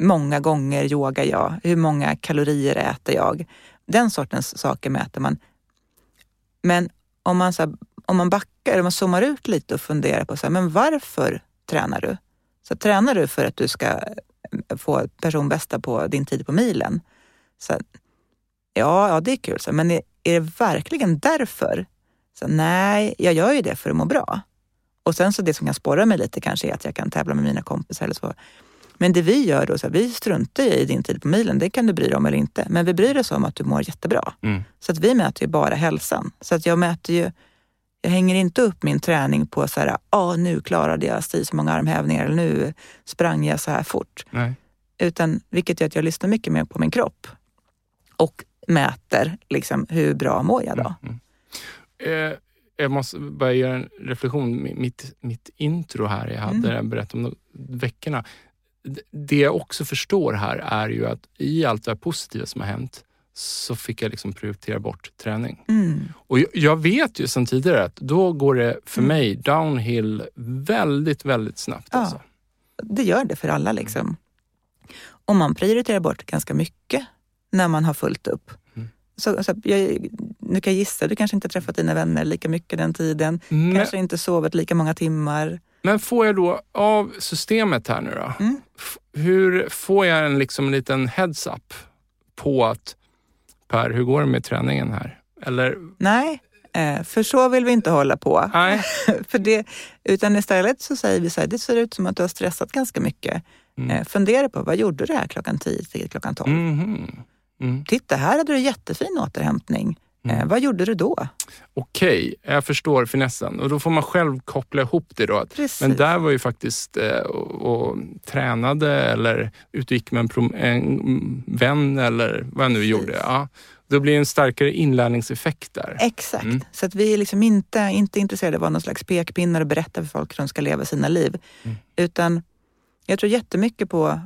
många gånger yogar jag? Hur många kalorier äter jag? Den sortens saker mäter man. Men om man, så här, om man backar, om man zoomar ut lite och funderar på så här, men varför tränar du? Så tränar du för att du ska eh, få personbästa på din tid på milen? Så Ja, ja det är kul. Så, men är, är det verkligen därför? Så, nej, jag gör ju det för att må bra. Och sen så det som kan spåra mig lite kanske är att jag kan tävla med mina kompisar eller så. Men det vi gör då, så här, vi struntar i din tid på milen, det kan du bry dig om eller inte. Men vi bryr oss om att du mår jättebra. Mm. Så att vi mäter ju bara hälsan. Så att jag mäter ju, jag hänger inte upp min träning på så här, ah, nu klarade jag så många armhävningar eller nu sprang jag så här fort. Nej. Utan, vilket gör att jag lyssnar mycket mer på min kropp. Och mäter liksom, hur bra mår jag då. Mm, mm. Eh, jag måste bara göra en reflektion. Mitt, mitt intro här, jag hade mm. berättat om veckorna. Det jag också förstår här är ju att i allt det här positiva som har hänt så fick jag liksom prioritera bort träning. Mm. Och jag, vet ju sedan tidigare att då går det för mm. mig downhill väldigt, väldigt snabbt. Ja, alltså. Det gör det för alla. liksom. Och man prioriterar bort ganska mycket när man har fullt upp. Mm. Så, så jag, nu kan jag gissa, du kanske inte träffat dina vänner lika mycket den tiden. Men, kanske inte sovit lika många timmar. Men får jag då av systemet här nu då, mm. hur får jag en liksom liten heads-up på att Per, hur går det med träningen här? Eller? Nej, eh, för så vill vi inte hålla på. Nej. för det, utan istället så säger vi så här, det ser ut som att du har stressat ganska mycket. Mm. Eh, fundera på, vad gjorde du här klockan 10 till klockan 12? Mm. Mm. Titta, här hade du jättefin återhämtning. Mm. Eh, vad gjorde du då? Okej, jag förstår finessen. Och då får man själv koppla ihop det då. Precis. Men där var ju faktiskt eh, och, och tränade eller utgick med en, en vän eller vad jag nu Precis. gjorde. Ja. Då blir det en starkare inlärningseffekt där. Exakt. Mm. Så att vi är liksom inte, inte intresserade av att vara någon slags pekpinnar och berätta för folk hur de ska leva sina liv. Mm. Utan jag tror jättemycket på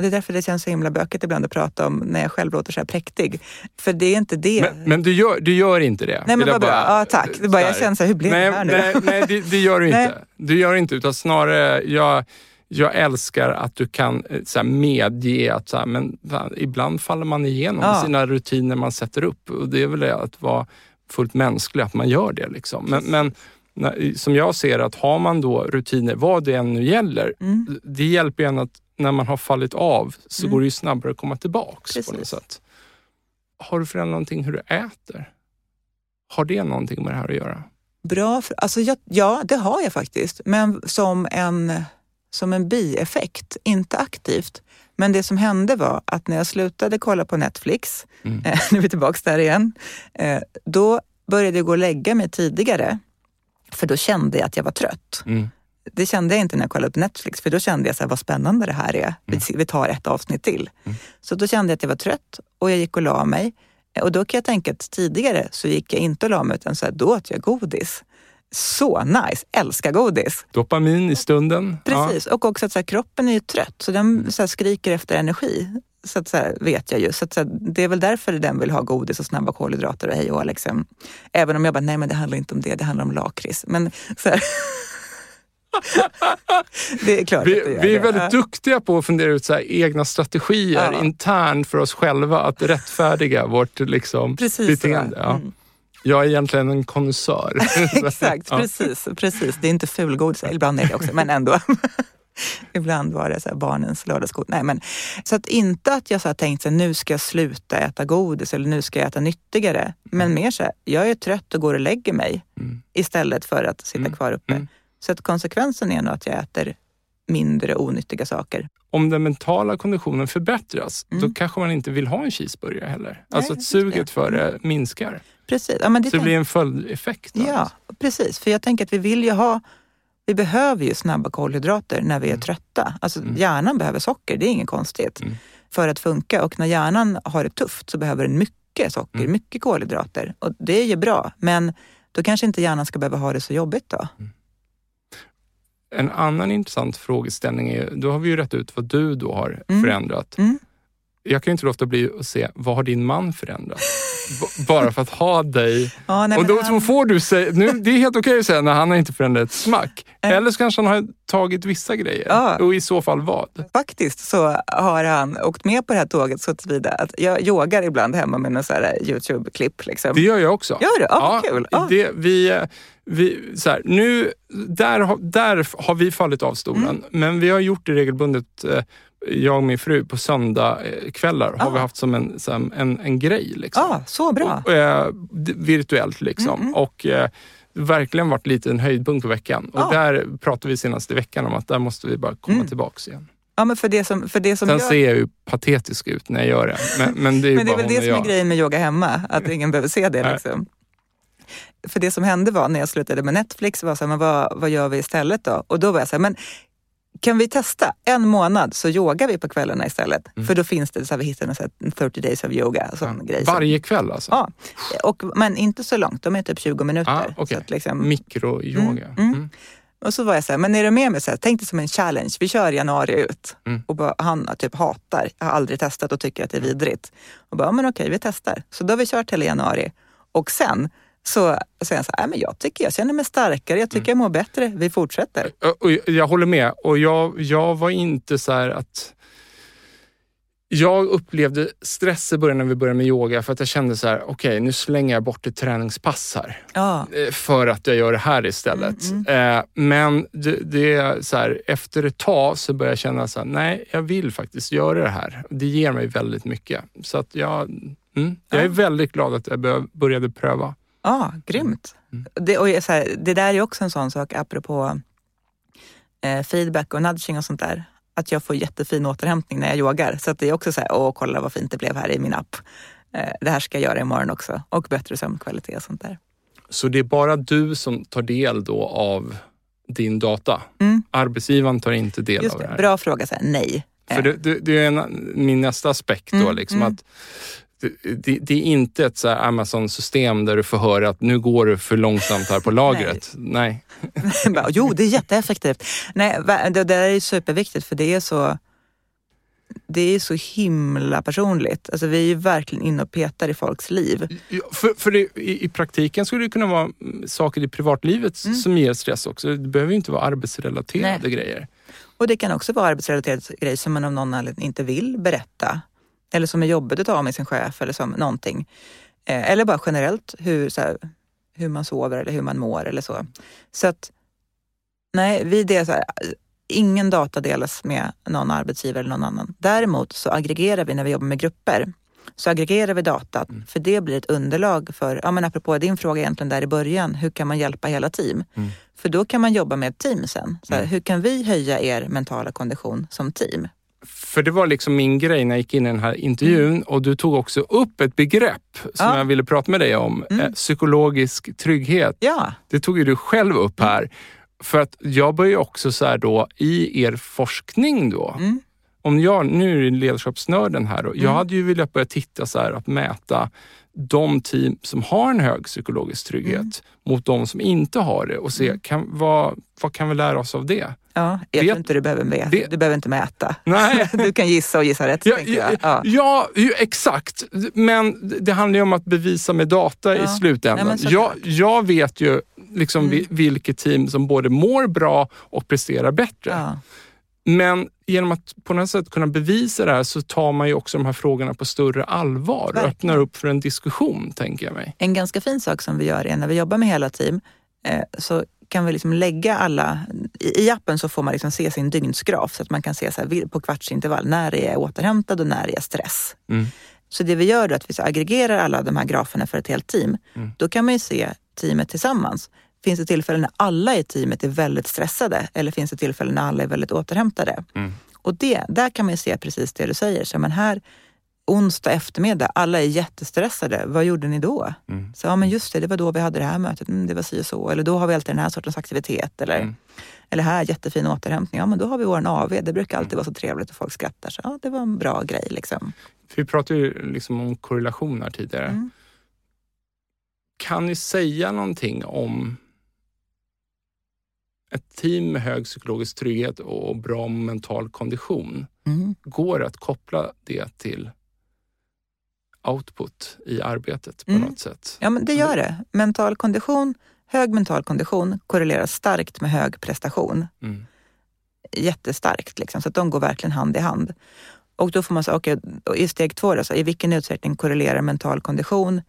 det är därför det känns så himla bökigt ibland att prata om när jag själv låter så här präktig. För det är inte det. Men, men du, gör, du gör inte det? Nej, men vad bra. Ja, tack. Det bara, jag känner så här, hur blev nej, det här nu? Nej, nej det, det gör du inte. Du gör inte, utan snarare, jag, jag älskar att du kan eh, så här, medge att så här, men, ibland faller man igenom ja. sina rutiner man sätter upp. Och det är väl det att vara fullt mänsklig, att man gör det. Liksom. Men, men som jag ser att har man då rutiner, vad det än nu gäller, mm. det hjälper en att när man har fallit av så mm. går det ju snabbare att komma tillbaks Precis. på något sätt. Har du förändrat någonting hur du äter? Har det någonting med det här att göra? Bra, alltså jag, ja det har jag faktiskt, men som en, som en bieffekt, inte aktivt. Men det som hände var att när jag slutade kolla på Netflix, mm. eh, nu är vi tillbaka där igen, eh, då började jag gå och lägga mig tidigare. För då kände jag att jag var trött. Mm. Det kände jag inte när jag kollade på Netflix, för då kände jag så här, vad spännande det här är. Mm. Vi tar ett avsnitt till. Mm. Så då kände jag att jag var trött och jag gick och la mig. Och då kan jag tänka att tidigare så gick jag inte och la mig, utan så här, då åt jag godis. Så nice! Älskar godis. Dopamin i stunden. Precis, ja. och också att så här, kroppen är ju trött, så den mm. så här, skriker efter energi. Så, att, så här, vet jag ju. Så, att, så det är väl därför den vill ha godis och snabba kolhydrater och hej och liksom. Även om jag bara, nej men det handlar inte om det, det handlar om lakrits. Men så det är klart Vi, att du gör vi är det. väldigt duktiga på att fundera ut så egna strategier Ja. internt för oss själva att rättfärdiga vårt liksom, Precis beteende. Ja. Mm. Jag är egentligen en konnässör. Exakt, Ja. precis, precis. Det är inte fulgodis, ibland är det också, men ändå. ibland var det så barnens lördagsgodis. Nej, men, så att inte att jag så här tänkt så här, nu ska jag sluta äta godis eller nu ska jag äta nyttigare. Men mer så här, jag är trött och går och lägger mig Mm. istället för att sitta Mm, kvar uppe. Mm. Så att konsekvensen är nog att jag äter mindre onyttiga saker. Om den mentala konditionen förbättras, Mm. då kanske man inte vill ha en cheeseburgare heller. alltså att suget för det minskar. Precis. Ja, det Så det blir en följdeffekt. då. Ja, precis. För jag tänker att vi vill ju ha vi behöver ju snabba kolhydrater när vi är trötta. Alltså hjärnan behöver socker, det är inget konstigt. Mm. För att funka. Och när hjärnan har det tufft så behöver den mycket socker, Mm. mycket kolhydrater. Och det är ju bra. Men då kanske inte hjärnan ska behöva ha det så jobbigt då. En annan intressant frågeställning är, då har vi ju rätt ut vad du då har Mm. förändrat. Mm. Jag kan ju inte låta bli att se, vad har din man förändrat? B- Bara för att ha dig. Ja, nej, och då han- får du säga, nu, det är helt okej att säga när han har inte förändrat ett smack. Eller så kanske han har tagit vissa grejer. Ja. Och i så fall vad? Faktiskt så har han åkt med på det här tåget så tillvida att jag yogar ibland hemma med så här Youtube-klipp. Liksom. Det gör jag också. Gör du? Ja, kul. Ja. Det, vi, vi, så här, nu, där, har- där har vi fallit av stolen, Mm. men vi har gjort det regelbundet. eh, Jag och min fru på söndagkvällar har Ah. vi haft som en, som en, en grej. Liksom. Ja, så bra. Och, eh, virtuellt liksom. Mm, Och eh, verkligen varit lite en höjdpunkt på veckan. Och Ja. där pratade vi senast i veckan om att där måste vi bara komma Mm. tillbaks igen. Ja, men för det som, för det som Sen jag... ser jag ju patetisk ut när jag gör det. Men, men det är Men det är väl det som är grejen med yoga hemma, att ingen behöver se det. Liksom. För det som hände var när jag slutade med Netflix, var så här, men vad, vad gör vi istället då? Och då var jag så här, men kan vi testa? En månad så yogar vi på kvällarna istället. För då finns det, så här, vi hittade här 30 days of yoga. Sån grej. Så- Varje kväll alltså? Ja, och, men inte så långt, de är typ 20 minuter. Ah, så att liksom, Mikroyoga. Mm, mm. Mm. och så var jag så här, men är du med mig? Så här, tänk det som en challenge. Vi kör januari ut. Mm. Och bara, han typ hatar, jag har aldrig testat och tycker att det är vidrigt. Och bara, ja, men okej, vi testar. Så då har vi kört hela januari. Och sen så säger han så här, "Nej, men jag tycker jag känner mig starkare, jag tycker jag mår bättre. Vi fortsätter. Och jag- jag håller med. Och jag, jag var inte så här att... Jag upplevde stress i början när vi började med yoga för att jag kände så här, okej nu slänger jag bort ett träningspass här. Ja, eh, För att jag gör det här istället. Mm, Eh, men det, det är så här, efter ett tag så började jag känna så här, nej jag vill faktiskt göra det här. Det ger mig väldigt mycket. Så att jag, mm, jag är väldigt glad att jag bör- började pröva. Ja grymt. Mm. Det, och här, det där är också en sån sak apropå eh, feedback och nudging och sånt där. Att jag får jättefin återhämtning när jag yogar. Så att det är också så här, åh kolla vad fint det blev här i min app. Eh, det här ska jag göra imorgon också. Och bättre sömnkvalitet och sånt där. Så det är bara du som tar del då av din data? Mm. Arbetsgivaren tar inte del Just av det det, här? bra fråga. Så här, nej. För det, det, det är en, min nästa aspekt då, Mm, liksom mm. att det, det, är inte ett Amazon-system där du får höra att nu går det för långsamt här på lagret. Nej. Bara, jo, det är jätteeffektivt. Nej, det, där är superviktigt för det är så det är så himla personligt. Alltså, vi är ju verkligen inne och petar i folks liv. Ja, För, för det, i, I praktiken skulle det kunna vara saker i privatlivet Mm. som ger stress också. Det behöver ju inte vara arbetsrelaterade grejer. Och det kan också vara arbetsrelaterade grejer som man av någon anledning inte vill berätta. Eller som är jobbigt att ta med sin chef eller som någonting. Eh, eller bara generellt hur, så här, hur man sover eller hur man mår eller så. Så att, nej, vi det så här, ingen data delas med någon arbetsgivare eller någon annan. Däremot så aggregerar vi när vi jobbar med grupper. Så aggregerar vi datat, för det blir ett underlag för, ja men apropå din fråga egentligen där i början, hur kan man hjälpa hela team? Mm. För då kan man jobba med ett team sen. Så här, Mm. Hur kan vi höja er mentala kondition som team? För det var liksom min grej när jag gick in i den här intervjun och du tog också upp ett begrepp som Ja. jag ville prata med dig om. Mm. Eh, psykologisk trygghet. Ja, Det tog ju du själv upp här. För att jag börjar ju också så här då i er forskning då. Mm. Om jag, nu är ledarskapsnörden här då. Jag Mm. hade ju velat börja titta så här att mäta de team som har en hög psykologisk trygghet Mm. mot de som inte har det och se kan, vad, vad kan vi lära oss av det? Ja jag Vet- tror inte du behöver veta. vet- Du behöver inte mäta. Nej. Du kan gissa och gissa rätt, Ja, ja, jag. Ja. ja, exakt. Men det handlar ju om att bevisa med data i slutändan. Nej, jag, jag vet ju liksom mm. vilket team som både mår bra och presterar bättre. Men genom att på något sätt kunna bevisa det här så tar man ju också de här frågorna på större allvar Verkligen. och öppnar upp för en diskussion, tänker jag mig. En ganska fin sak som vi gör är när vi jobbar med hela team eh, så kan vi liksom lägga alla... I appen så får man liksom se sin dygnsgraf så att man kan se så här, på kvartsintervall när är jag återhämtad och när är jag stress. Mm. Så det vi gör är att vi så aggregerar alla de här graferna för ett helt team. Mm. Då kan man ju se teamet tillsammans. Finns det tillfällen när alla i teamet är väldigt stressade eller finns det tillfällen när alla är väldigt återhämtade? Mm. Och det, där kan man ju se precis det du säger. Så, men här, onsdag eftermiddag, alla är jättestressade. Vad gjorde ni då? Mm. Så, ja, men just det, det var då vi hade det här mötet. Mm, det var si och så. Eller då har vi alltid den här sortens aktivitet. Eller, mm. eller här, jättefin återhämtning. Ja, men då har vi vår AV. Det brukar alltid vara så trevligt och folk skrattar. Så ja, det var en bra grej. Liksom. Vi pratade ju liksom om korrelationer tidigare. Mm. Kan ni säga någonting om ett team med hög psykologisk trygghet och bra mental kondition? Mm. Går det att koppla det till output i arbetet på mm. något sätt? Ja, men det gör det. Mental kondition, hög mental kondition korrelerar starkt med hög prestation. Mm. Jättestarkt, liksom, så att de går verkligen hand i hand. Och då får man säga, okay, i steg två, då, så i vilken utsträckning korrelerar mental kondition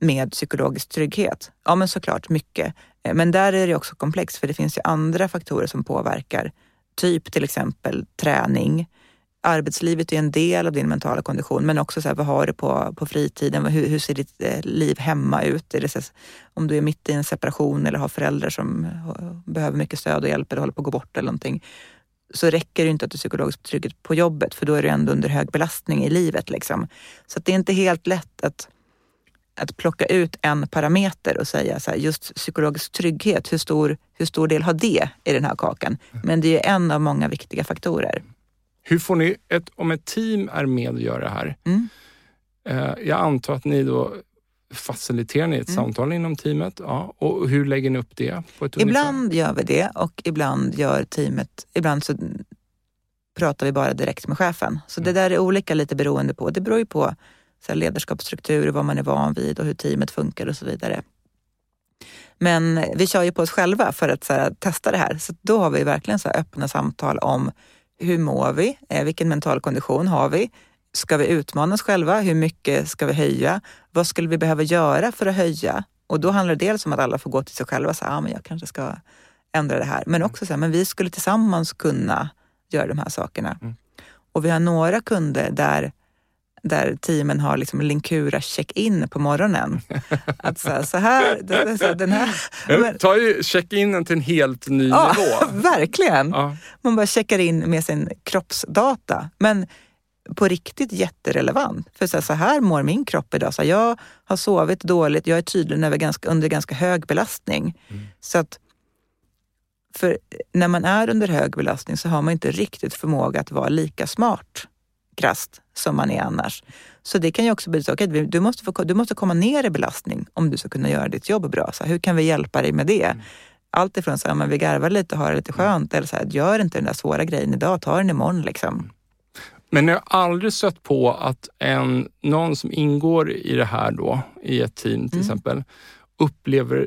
med psykologisk trygghet? Ja, men såklart mycket. Eh, men där är det också komplext, för det finns ju andra faktorer som påverkar. Typ till exempel träning, arbetslivet är en del av din mentala kondition, men också så här, vad har du på, på fritiden? Hur, hur ser ditt eh, liv hemma ut? Är det så, om du är mitt i en separation eller har föräldrar som behöver mycket stöd och hjälp eller håller på att gå bort eller någonting, så räcker det inte att du är psykologiskt trygghet på jobbet, för då är du ändå under hög belastning i livet. Liksom. Så det är inte helt lätt att, att plocka ut en parameter och säga så här, just psykologisk trygghet, hur stor, hur stor del har det i den här kakan? Men det är en av många viktiga faktorer. Hur får ni, ett, om ett team är med och gör det här, mm. eh, jag antar att ni då faciliterar ni ett mm. samtal inom teamet? Ja. Och hur lägger ni upp det? På ett ibland ungefär? gör vi det och ibland gör teamet, ibland så pratar vi bara direkt med chefen. Så mm. det där är olika lite beroende på, det beror ju på så här, ledarskapsstruktur, vad man är van vid och hur teamet funkar och så vidare. Men vi kör ju på oss själva för att här, testa det här. Så då har vi verkligen så öppna samtal om hur mår vi? Eh, vilken mental kondition har vi? Ska vi utmana oss själva? Hur mycket ska vi höja? Vad skulle vi behöva göra för att höja? Och då handlar det dels om att alla får gå till sig själva och säga, ah, men jag kanske ska ändra det här. Men mm. också så här, men vi skulle tillsammans kunna göra de här sakerna. Mm. Och vi har några kunder där där teamen har liksom Linkura check-in på morgonen. Att så här, så här, så den här men, tar ju check-inen till en helt ny ja, nivå. Verkligen. Ja. Man bara checkar in med sin kroppsdata. Men på riktigt jätterelevant. För så här, så här mår min kropp idag. Så här, jag har sovit dåligt, jag är tydligen över ganska, under ganska hög belastning. Mm. Så att för när man är under hög belastning så har man inte riktigt förmåga att vara lika smart krast som man är annars. Så det kan ju också betyda, okej, okay, du, måste du måste komma ner i belastning om du ska kunna göra ditt jobb bra. Så hur kan vi hjälpa dig med det? Mm. Allt ifrån så här, vi garvar lite och har det lite skönt, eller så här, gör inte den där svåra grejen idag, ta den imorgon liksom. Men jag har aldrig stött på att en, någon som ingår i det här då, i ett team till mm. exempel, upplever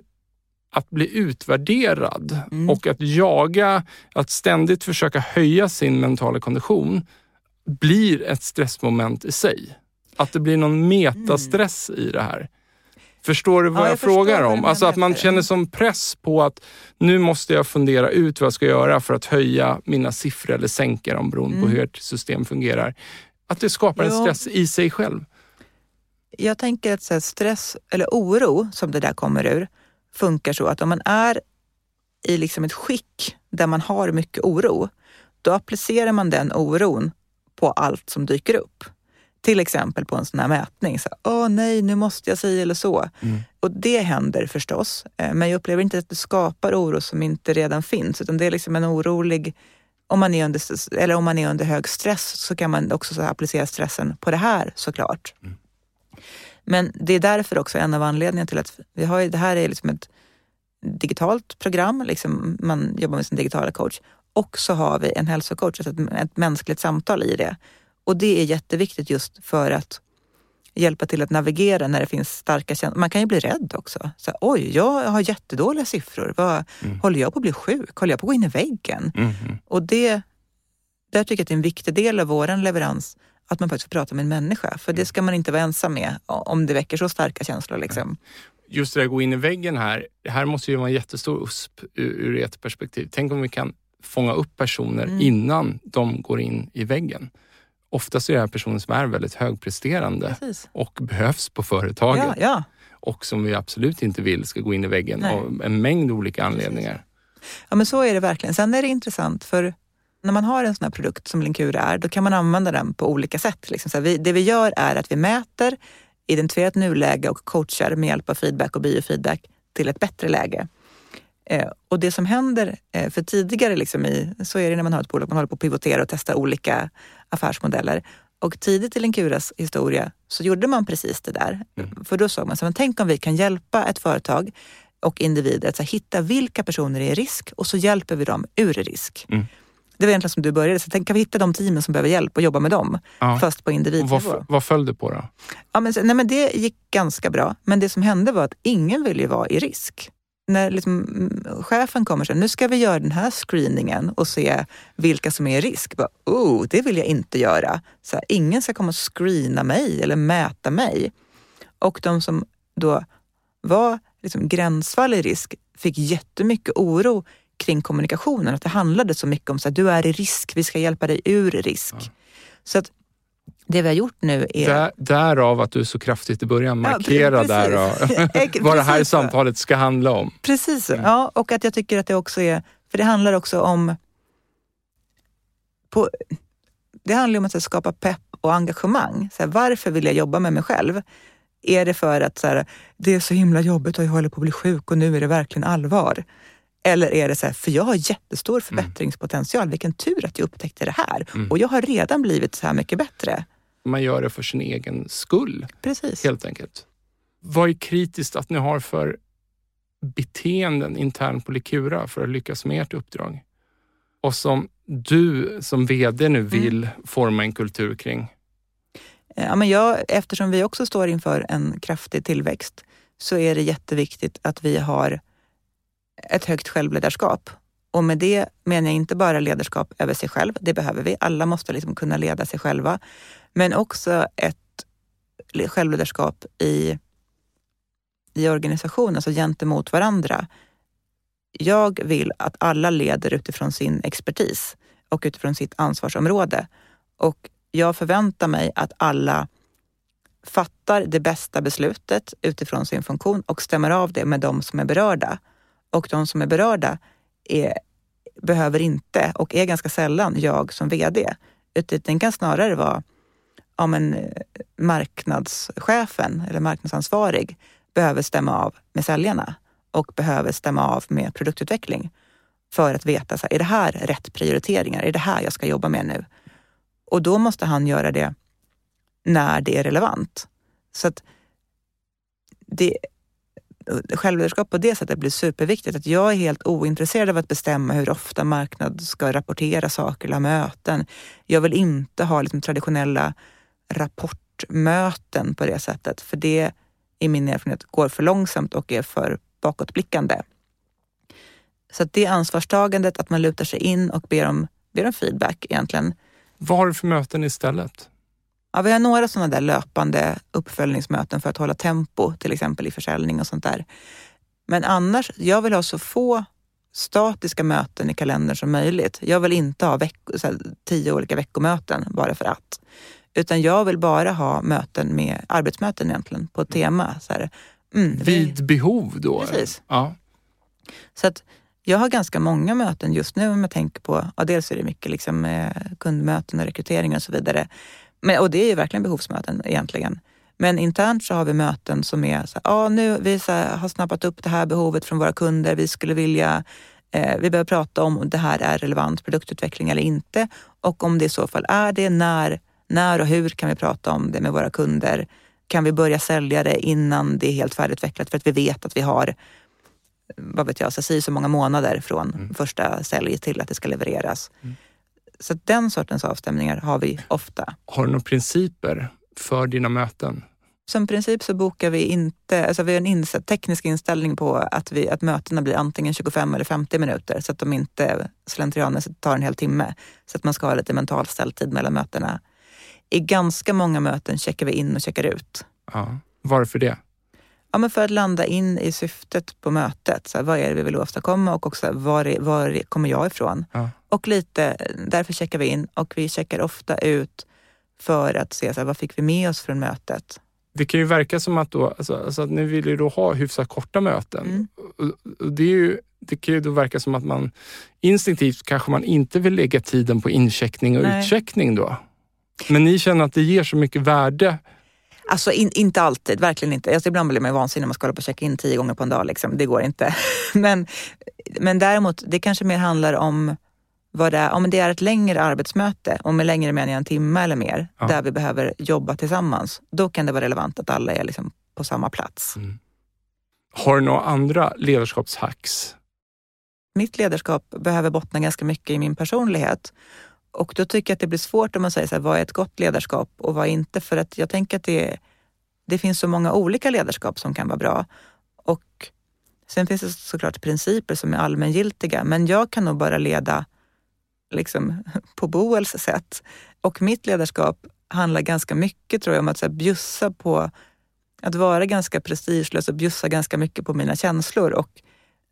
att bli utvärderad mm. och att jaga, att ständigt försöka höja sin mentala kondition blir ett stressmoment i sig. Att det blir någon metastress mm. i det här. Förstår du vad ja, jag, jag frågar om? Alltså att man känner som press på att nu måste jag fundera ut vad jag ska göra för att höja mina siffror eller sänka dem beroende mm. på hur ert system fungerar. Att det skapar jo. en stress i sig själv. Jag tänker att så stress eller oro som det där kommer ur funkar så att om man är i liksom ett skick där man har mycket oro, då applicerar man den oron på allt som dyker upp. Till exempel på en sån här mätning. Så, Åh nej, nu måste jag säga eller så. Mm. Och det händer förstås. Eh, men jag upplever inte att det skapar oro som inte redan finns. Utan det är liksom en orolig... Om man är under, eller om man är under hög stress så kan man också så applicera stressen på det här såklart. Mm. Men det är därför också en av anledningarna till att vi har, det här är liksom ett digitalt program. Liksom man jobbar med sin digitala coach. Och så har vi en hälsocoach, alltså ett, ett mänskligt samtal i det. Och det är jätteviktigt just för att hjälpa till att navigera när det finns starka känslor. Man kan ju bli rädd också. Så, Oj, jag har jättedåliga siffror. Vad, mm. Håller jag på att bli sjuk? Håller jag på att gå in i väggen? Mm. Och det, där tycker jag att det är en viktig del av vår leverans att man faktiskt får prata med en människa. För det mm. ska man inte vara ensam med om det väcker så starka känslor. Liksom. Just det att gå in i väggen här. Det här måste ju vara en jättestor USP ur, ur ert perspektiv. Tänk om vi kan fånga upp personer mm. innan de går in i väggen. Oftast är det här personer som är väldigt högpresterande Precis. och behövs på företaget. Ja, ja. Och som vi absolut inte vill ska gå in i väggen Nej. av en mängd olika anledningar. Precis. Ja men så är det verkligen. Sen är det intressant för när man har en sån här produkt som Linkura är, då kan man använda den på olika sätt. Liksom. Så vi, det vi gör är att vi mäter, identifierar ett nuläge och coachar med hjälp av feedback och biofeedback till ett bättre läge. Eh, och det som händer, eh, för tidigare liksom i, så är det när man har ett bolag, man håller på att pivotera och testa olika affärsmodeller. Och tidigt i Linkuras historia så gjorde man precis det där. Mm. För då såg man, så man tänk om vi kan hjälpa ett företag och individer att här, hitta vilka personer är i risk och så hjälper vi dem ur risk. Mm. Det var egentligen som du började, så tänk, kan vi hitta de teamen som behöver hjälp och jobba med dem? Ja. Fast på individnivå. Vad, vad föll du på då? Ja, men, nej, men det gick ganska bra. Men det som hände var att ingen ville vara i risk när liksom, mm, chefen kommer och säger nu ska vi göra den här screeningen och se vilka som är i risk. Bara, oh, det vill jag inte göra. Så här, ingen ska komma och screena mig eller mäta mig. Och de som då var liksom gränsfall i risk fick jättemycket oro kring kommunikationen. Att det handlade så mycket om att du är i risk, vi ska hjälpa dig ur risk. Ja. Så att det vi har gjort nu är... Där, därav att du så kraftigt i början markerar ja, där vad det här samtalet ska handla om. Precis, mm. ja, och att jag tycker att det också är, för det handlar också om på, det handlar om att skapa pepp och engagemang. Så här, varför vill jag jobba med mig själv? Är det för att så här, det är så himla jobbigt och jag håller på att bli sjuk och nu är det verkligen allvar? Eller är det så här, för jag har jättestor mm. förbättringspotential. Vilken tur att jag upptäckte det här. Mm. Och jag har redan blivit så här mycket bättre. Man gör det för sin egen skull. Precis. Helt enkelt. Vad är kritiskt att ni har för beteenden internt på Likura för att lyckas med ert uppdrag? Och som du som VD nu mm. vill mm. forma en kultur kring? Ja, men jag, eftersom vi också står inför en kraftig tillväxt så är det jätteviktigt att vi har ett högt självledarskap. Och med det menar jag inte bara ledarskap över sig själv, det behöver vi. Alla måste liksom kunna leda sig själva. Men också ett självledarskap i, i organisationen, alltså gentemot varandra. Jag vill att alla leder utifrån sin expertis och utifrån sitt ansvarsområde. Och jag förväntar mig att alla fattar det bästa beslutet utifrån sin funktion och stämmer av det med de som är berörda och de som är berörda är, behöver inte och är ganska sällan jag som VD. Utan det kan snarare vara ja, men, marknadschefen eller marknadsansvarig behöver stämma av med säljarna och behöver stämma av med produktutveckling för att veta, så här, är det här rätt prioriteringar? Är det här jag ska jobba med nu? Och då måste han göra det när det är relevant. Så att det, självledarskap på det sättet blir superviktigt. Att jag är helt ointresserad av att bestämma hur ofta marknad ska rapportera saker eller ha möten. Jag vill inte ha liksom traditionella rapportmöten på det sättet, för det i min erfarenhet går för långsamt och är för bakåtblickande. Så att det ansvarstagandet, att man lutar sig in och ber om, ber om feedback egentligen. Vad har du för möten istället? Ja, vi har några sådana där löpande uppföljningsmöten för att hålla tempo, till exempel i försäljning och sånt där. Men annars, jag vill ha så få statiska möten i kalendern som möjligt. Jag vill inte ha här, tio olika veckomöten bara för att. Utan jag vill bara ha möten med arbetsmöten egentligen på ett tema. Så här, mm, Vid vi... behov då? Precis. Ja. Så att jag har ganska många möten just nu om jag tänker på, ja, dels är det mycket liksom, eh, kundmöten och rekrytering och så vidare. Men, och det är ju verkligen behovsmöten egentligen. Men internt så har vi möten som är så här, ah, nu vi så här, har snappat upp det här behovet från våra kunder. Vi skulle vilja, eh, vi behöver prata om det här är relevant produktutveckling eller inte. Och om det i så fall är det, när, när och hur kan vi prata om det med våra kunder? Kan vi börja sälja det innan det är helt färdigutvecklat för att vi vet att vi har vad vet jag, så, så många månader från mm. första sälj till att det ska levereras. Mm. Så den sortens avstämningar har vi ofta. Har du några principer för dina möten? Som princip så bokar vi inte, alltså vi har en insatt teknisk inställning på att, vi, att mötena blir antingen 25 eller 50 minuter så att de inte slentrianmässigt tar en hel timme. Så att man ska ha lite mental ställtid mellan mötena. I ganska många möten checkar vi in och checkar ut. Ja. Varför det? Ja, men för att landa in i syftet på mötet. Så här, vad är det vi vill åstadkomma och också var, är, var kommer jag ifrån? Ja. Och lite, därför checkar vi in och vi checkar ofta ut för att se så här, vad fick vi med oss från mötet. Det kan ju verka som att, då, alltså, alltså att ni vill ju då ha hyfsat korta möten. Mm. Och, och det, är ju, det kan ju då verka som att man instinktivt kanske man inte vill lägga tiden på incheckning och Nej. utcheckning då. Men ni känner att det ger så mycket värde. Alltså in, inte alltid, verkligen inte. Alltså, ibland blir man vansinnig när man ska hålla på och checka in tio gånger på en dag. Liksom. Det går inte. men, men däremot, det kanske mer handlar om vad det är. Om det är ett längre arbetsmöte, och med längre menar jag en timme eller mer, Ja. där vi behöver jobba tillsammans. Då kan det vara relevant att alla är liksom på samma plats. Har du några andra ledarskapshacks? mitt ledarskap behöver bottna ganska mycket i min personlighet. Och då tycker jag att det blir svårt om man säger så här, vad är ett gott ledarskap och vad är inte? För att jag tänker att det, det finns så många olika ledarskap som kan vara bra. Och sen finns det såklart principer som är allmängiltiga, men jag kan nog bara leda liksom, på Boels sätt. Och mitt ledarskap handlar ganska mycket tror jag om att så här, bjussa på, att vara ganska prestigelös och bjussa ganska mycket på mina känslor och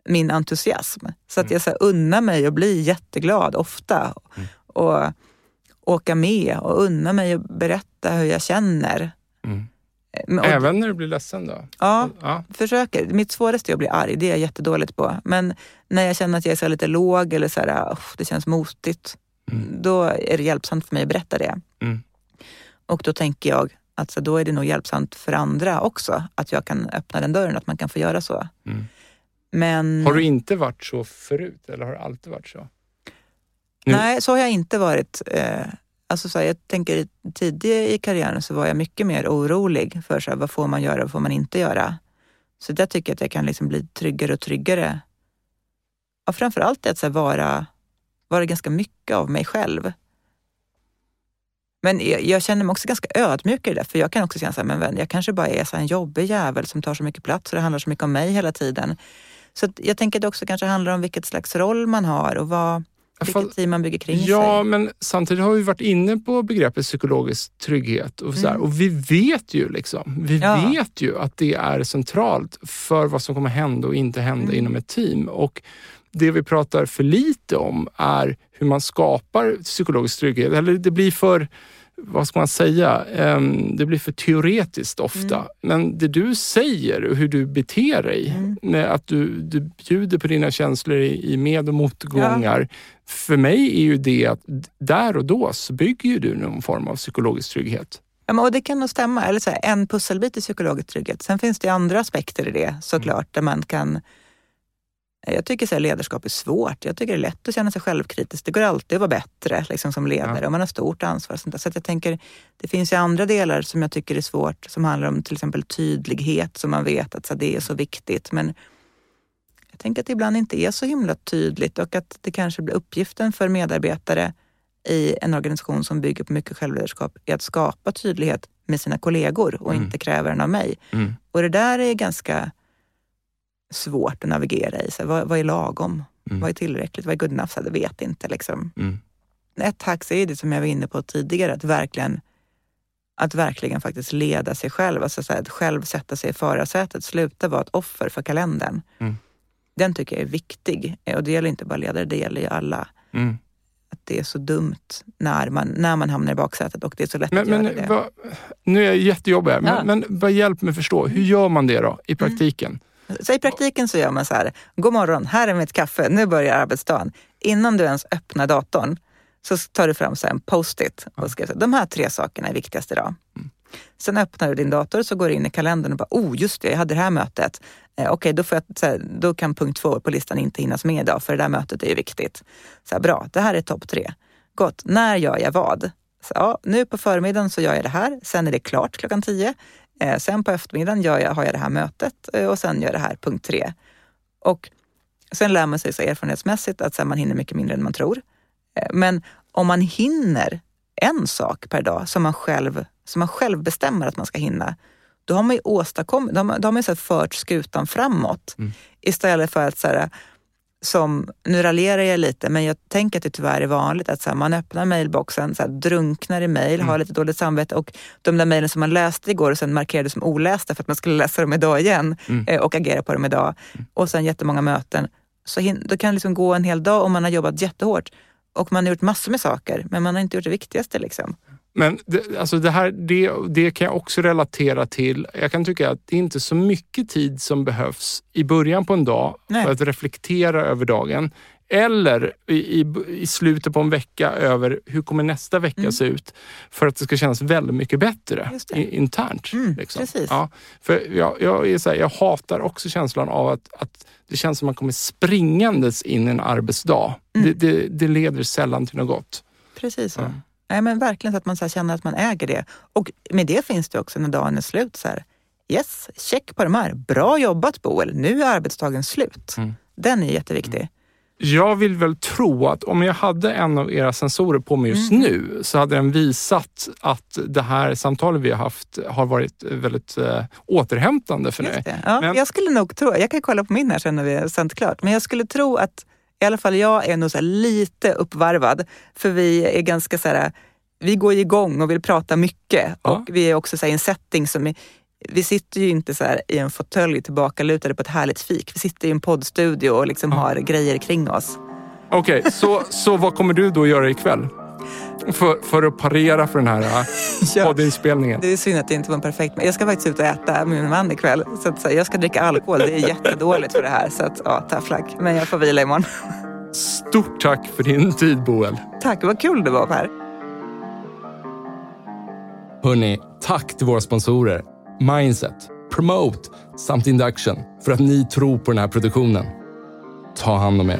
min entusiasm. Så att jag så här, unnar mig att bli jätteglad ofta och åka med och unna mig att berätta hur jag känner. Mm. Men- och- Även när du blir ledsen då? Ja, Ja. försöker. Mitt svåraste är att bli arg, det är jag jättedåligt på. Men när jag känner att jag är så lite låg eller så här, "Uff, det känns motigt, Mm. då är det hjälpsamt för mig att berätta det. Mm. Och då tänker jag att så då är det nog hjälpsamt för andra också, att jag kan öppna den dörren, att man kan få göra så. Mm. Men Har du inte varit så förut eller har det alltid varit så? Nu- nej, så har jag inte varit. Eh, alltså så här, jag tänker tidigare i karriären så var jag mycket mer orolig för så här, vad får man göra och vad får man inte göra. Så där tycker jag att jag kan liksom bli tryggare och tryggare. Ja, framförallt att så här, vara, vara ganska mycket av mig själv. Men jag, jag känner mig också ganska ödmjuk i det, för jag kan också känna så här, men vän, jag kanske bara är så här en jobbig jävel som tar så mycket plats och det handlar så mycket om mig hela tiden. Så att jag tänker att det också kanske handlar om vilket slags roll man har och vad, vilket fast- team man bygger kring Ja, sig. men samtidigt har vi varit inne på begreppet psykologisk trygghet och, så Mm. och vi vet ju liksom, vi Ja. vet ju att det är centralt för vad som kommer hända och inte hända Mm. inom ett team. Och det vi pratar för lite om är hur man skapar psykologisk trygghet. Eller det blir för, vad ska man säga, det blir för teoretiskt ofta. Mm. Men det du säger och hur du beter dig, Mm. med att du, du bjuder på dina känslor i, i med och motgångar. För mig är ju det att där och då så bygger du någon form av psykologisk trygghet. Ja, men, och det kan nog stämma. Eller så här, en pusselbit i psykologisk trygghet. Sen finns det andra aspekter i det såklart, där man kan... Jag tycker så här, ledarskap är svårt. Jag tycker det är lätt att känna sig självkritisk. Det går alltid att vara bättre liksom, som ledare Ja. och man har stort ansvar. Sånt där. Så jag tänker, det finns ju andra delar som jag tycker är svårt, som handlar om till exempel tydlighet, som man vet att så här, det är så viktigt. Men jag tänker att det ibland inte är så himla tydligt och att det kanske blir uppgiften för medarbetare i en organisation som bygger på mycket självledarskap är att skapa tydlighet med sina kollegor och Mm. inte kräver den av mig. Mm. Och det där är ganska svårt att navigera i. Så vad, vad är lagom? Mm. Vad är tillräckligt? Vad är good enough? Så det vet inte. Liksom. Mm. Ett hack är det som jag var inne på tidigare, att verkligen, att verkligen faktiskt leda sig själv. Alltså så här, att själv sätta sig i förarsätet, sluta vara ett offer för kalendern. Mm. Den tycker jag är viktig. Och det gäller inte bara ledare, det gäller ju alla. Mm. Att det är så dumt när man, när man hamnar i baksätet och det är så lätt Men, att göra men det. vad, nu är jag jättejobbig här, Ja. men, men bara hjälp mig förstå. Hur gör man det då i praktiken? Så i praktiken så gör man så här, god morgon, här är mitt kaffe, nu börjar arbetsdagen. Innan du ens öppnar datorn så tar du fram så en post-it och skriver så de här tre sakerna är viktigast idag. Sen öppnar du din dator så går du in i kalendern och bara, oh just det, jag hade det här mötet. Eh, Okej, då, får jag, så här, då kan punkt två på listan inte hinnas med idag, för det där mötet är ju viktigt. Så här, bra, det här är topp tre. Gott, när gör jag vad? Så, ja, nu på förmiddagen så gör jag det här, sen är det klart klockan tio. Eh, sen på eftermiddagen gör jag, har jag det här mötet eh, och sen gör jag det här, punkt tre. Och sen lär man sig så erfarenhetsmässigt att så man hinner mycket mindre än man tror. Eh, Men om man hinner en sak per dag som man själv, som man själv bestämmer att man ska hinna, då har man ju åstadkommit, då har man, då har man så här fört skutan framåt. Mm. Istället för att så här, som, nu raljerar jag lite, men jag tänker att det tyvärr är vanligt att så här, man öppnar mailboxen, så här, drunknar i mail, Mm. har lite dåligt samvete och de där mejlen som man läste igår och sen markerade som olästa för att man skulle läsa dem idag igen Mm. eh, och agera på dem idag. Och sen jättemånga möten. Så då kan det liksom gå en hel dag om man har jobbat jättehårt och man har gjort massor med saker, men man har inte gjort det viktigaste. Liksom. Men det, alltså det, här, det, det kan jag också relatera till. Jag kan tycka att det är inte så mycket tid som behövs i början på en dag Nej. för att reflektera över dagen. Eller i, i, i slutet på en vecka över hur kommer nästa vecka Mm. se ut för att det ska kännas väldigt mycket bättre i, internt. Mm, liksom. precis. Ja, för jag, jag, är så här, jag hatar också känslan av att, att det känns som man kommer springandes in i en arbetsdag. Mm. Det, det, det leder sällan till något gott. Precis. Ja. Nej, men verkligen så att man så känner att man äger det. Och med det finns det också när dagen är slut. Så här, yes, check på de här. Bra jobbat Boel, nu är arbetsdagen slut. Mm. Den är jätteviktig. Jag vill väl tro att om jag hade en av era sensorer på mig just Mm. nu så hade den visat att det här samtalet vi har haft har varit väldigt eh, återhämtande för mig. Ja, Men- Jag skulle nog tro, jag kan kolla på min här sen när vi har sänt klart, men jag skulle tro att i alla fall jag är nog så lite uppvarvad. För vi är ganska så här, vi går igång och vill prata mycket Ja. och vi är också så här i en setting som är, vi sitter ju inte så här i en fåtölj tillbakalutade på ett härligt fik. Vi sitter i en poddstudio och liksom har grejer kring oss. Okej, så, så vad kommer du då göra ikväll? För, för att parera för den här eh, Ja. poddinspelningen. Det är synd att det inte var en perfekt... Men jag ska faktiskt ut och äta med min man ikväll. Så att, jag ska dricka alkohol. Det är jättedåligt för det här. Så att, ja, luck. Men jag får vila imorgon. Stort tack för din tid Boel. Tack, vad kul det var Per. Hörni, tack till våra sponsorer Mindset, Promote samt Induction för att ni tror på den här produktionen. Ta hand om er.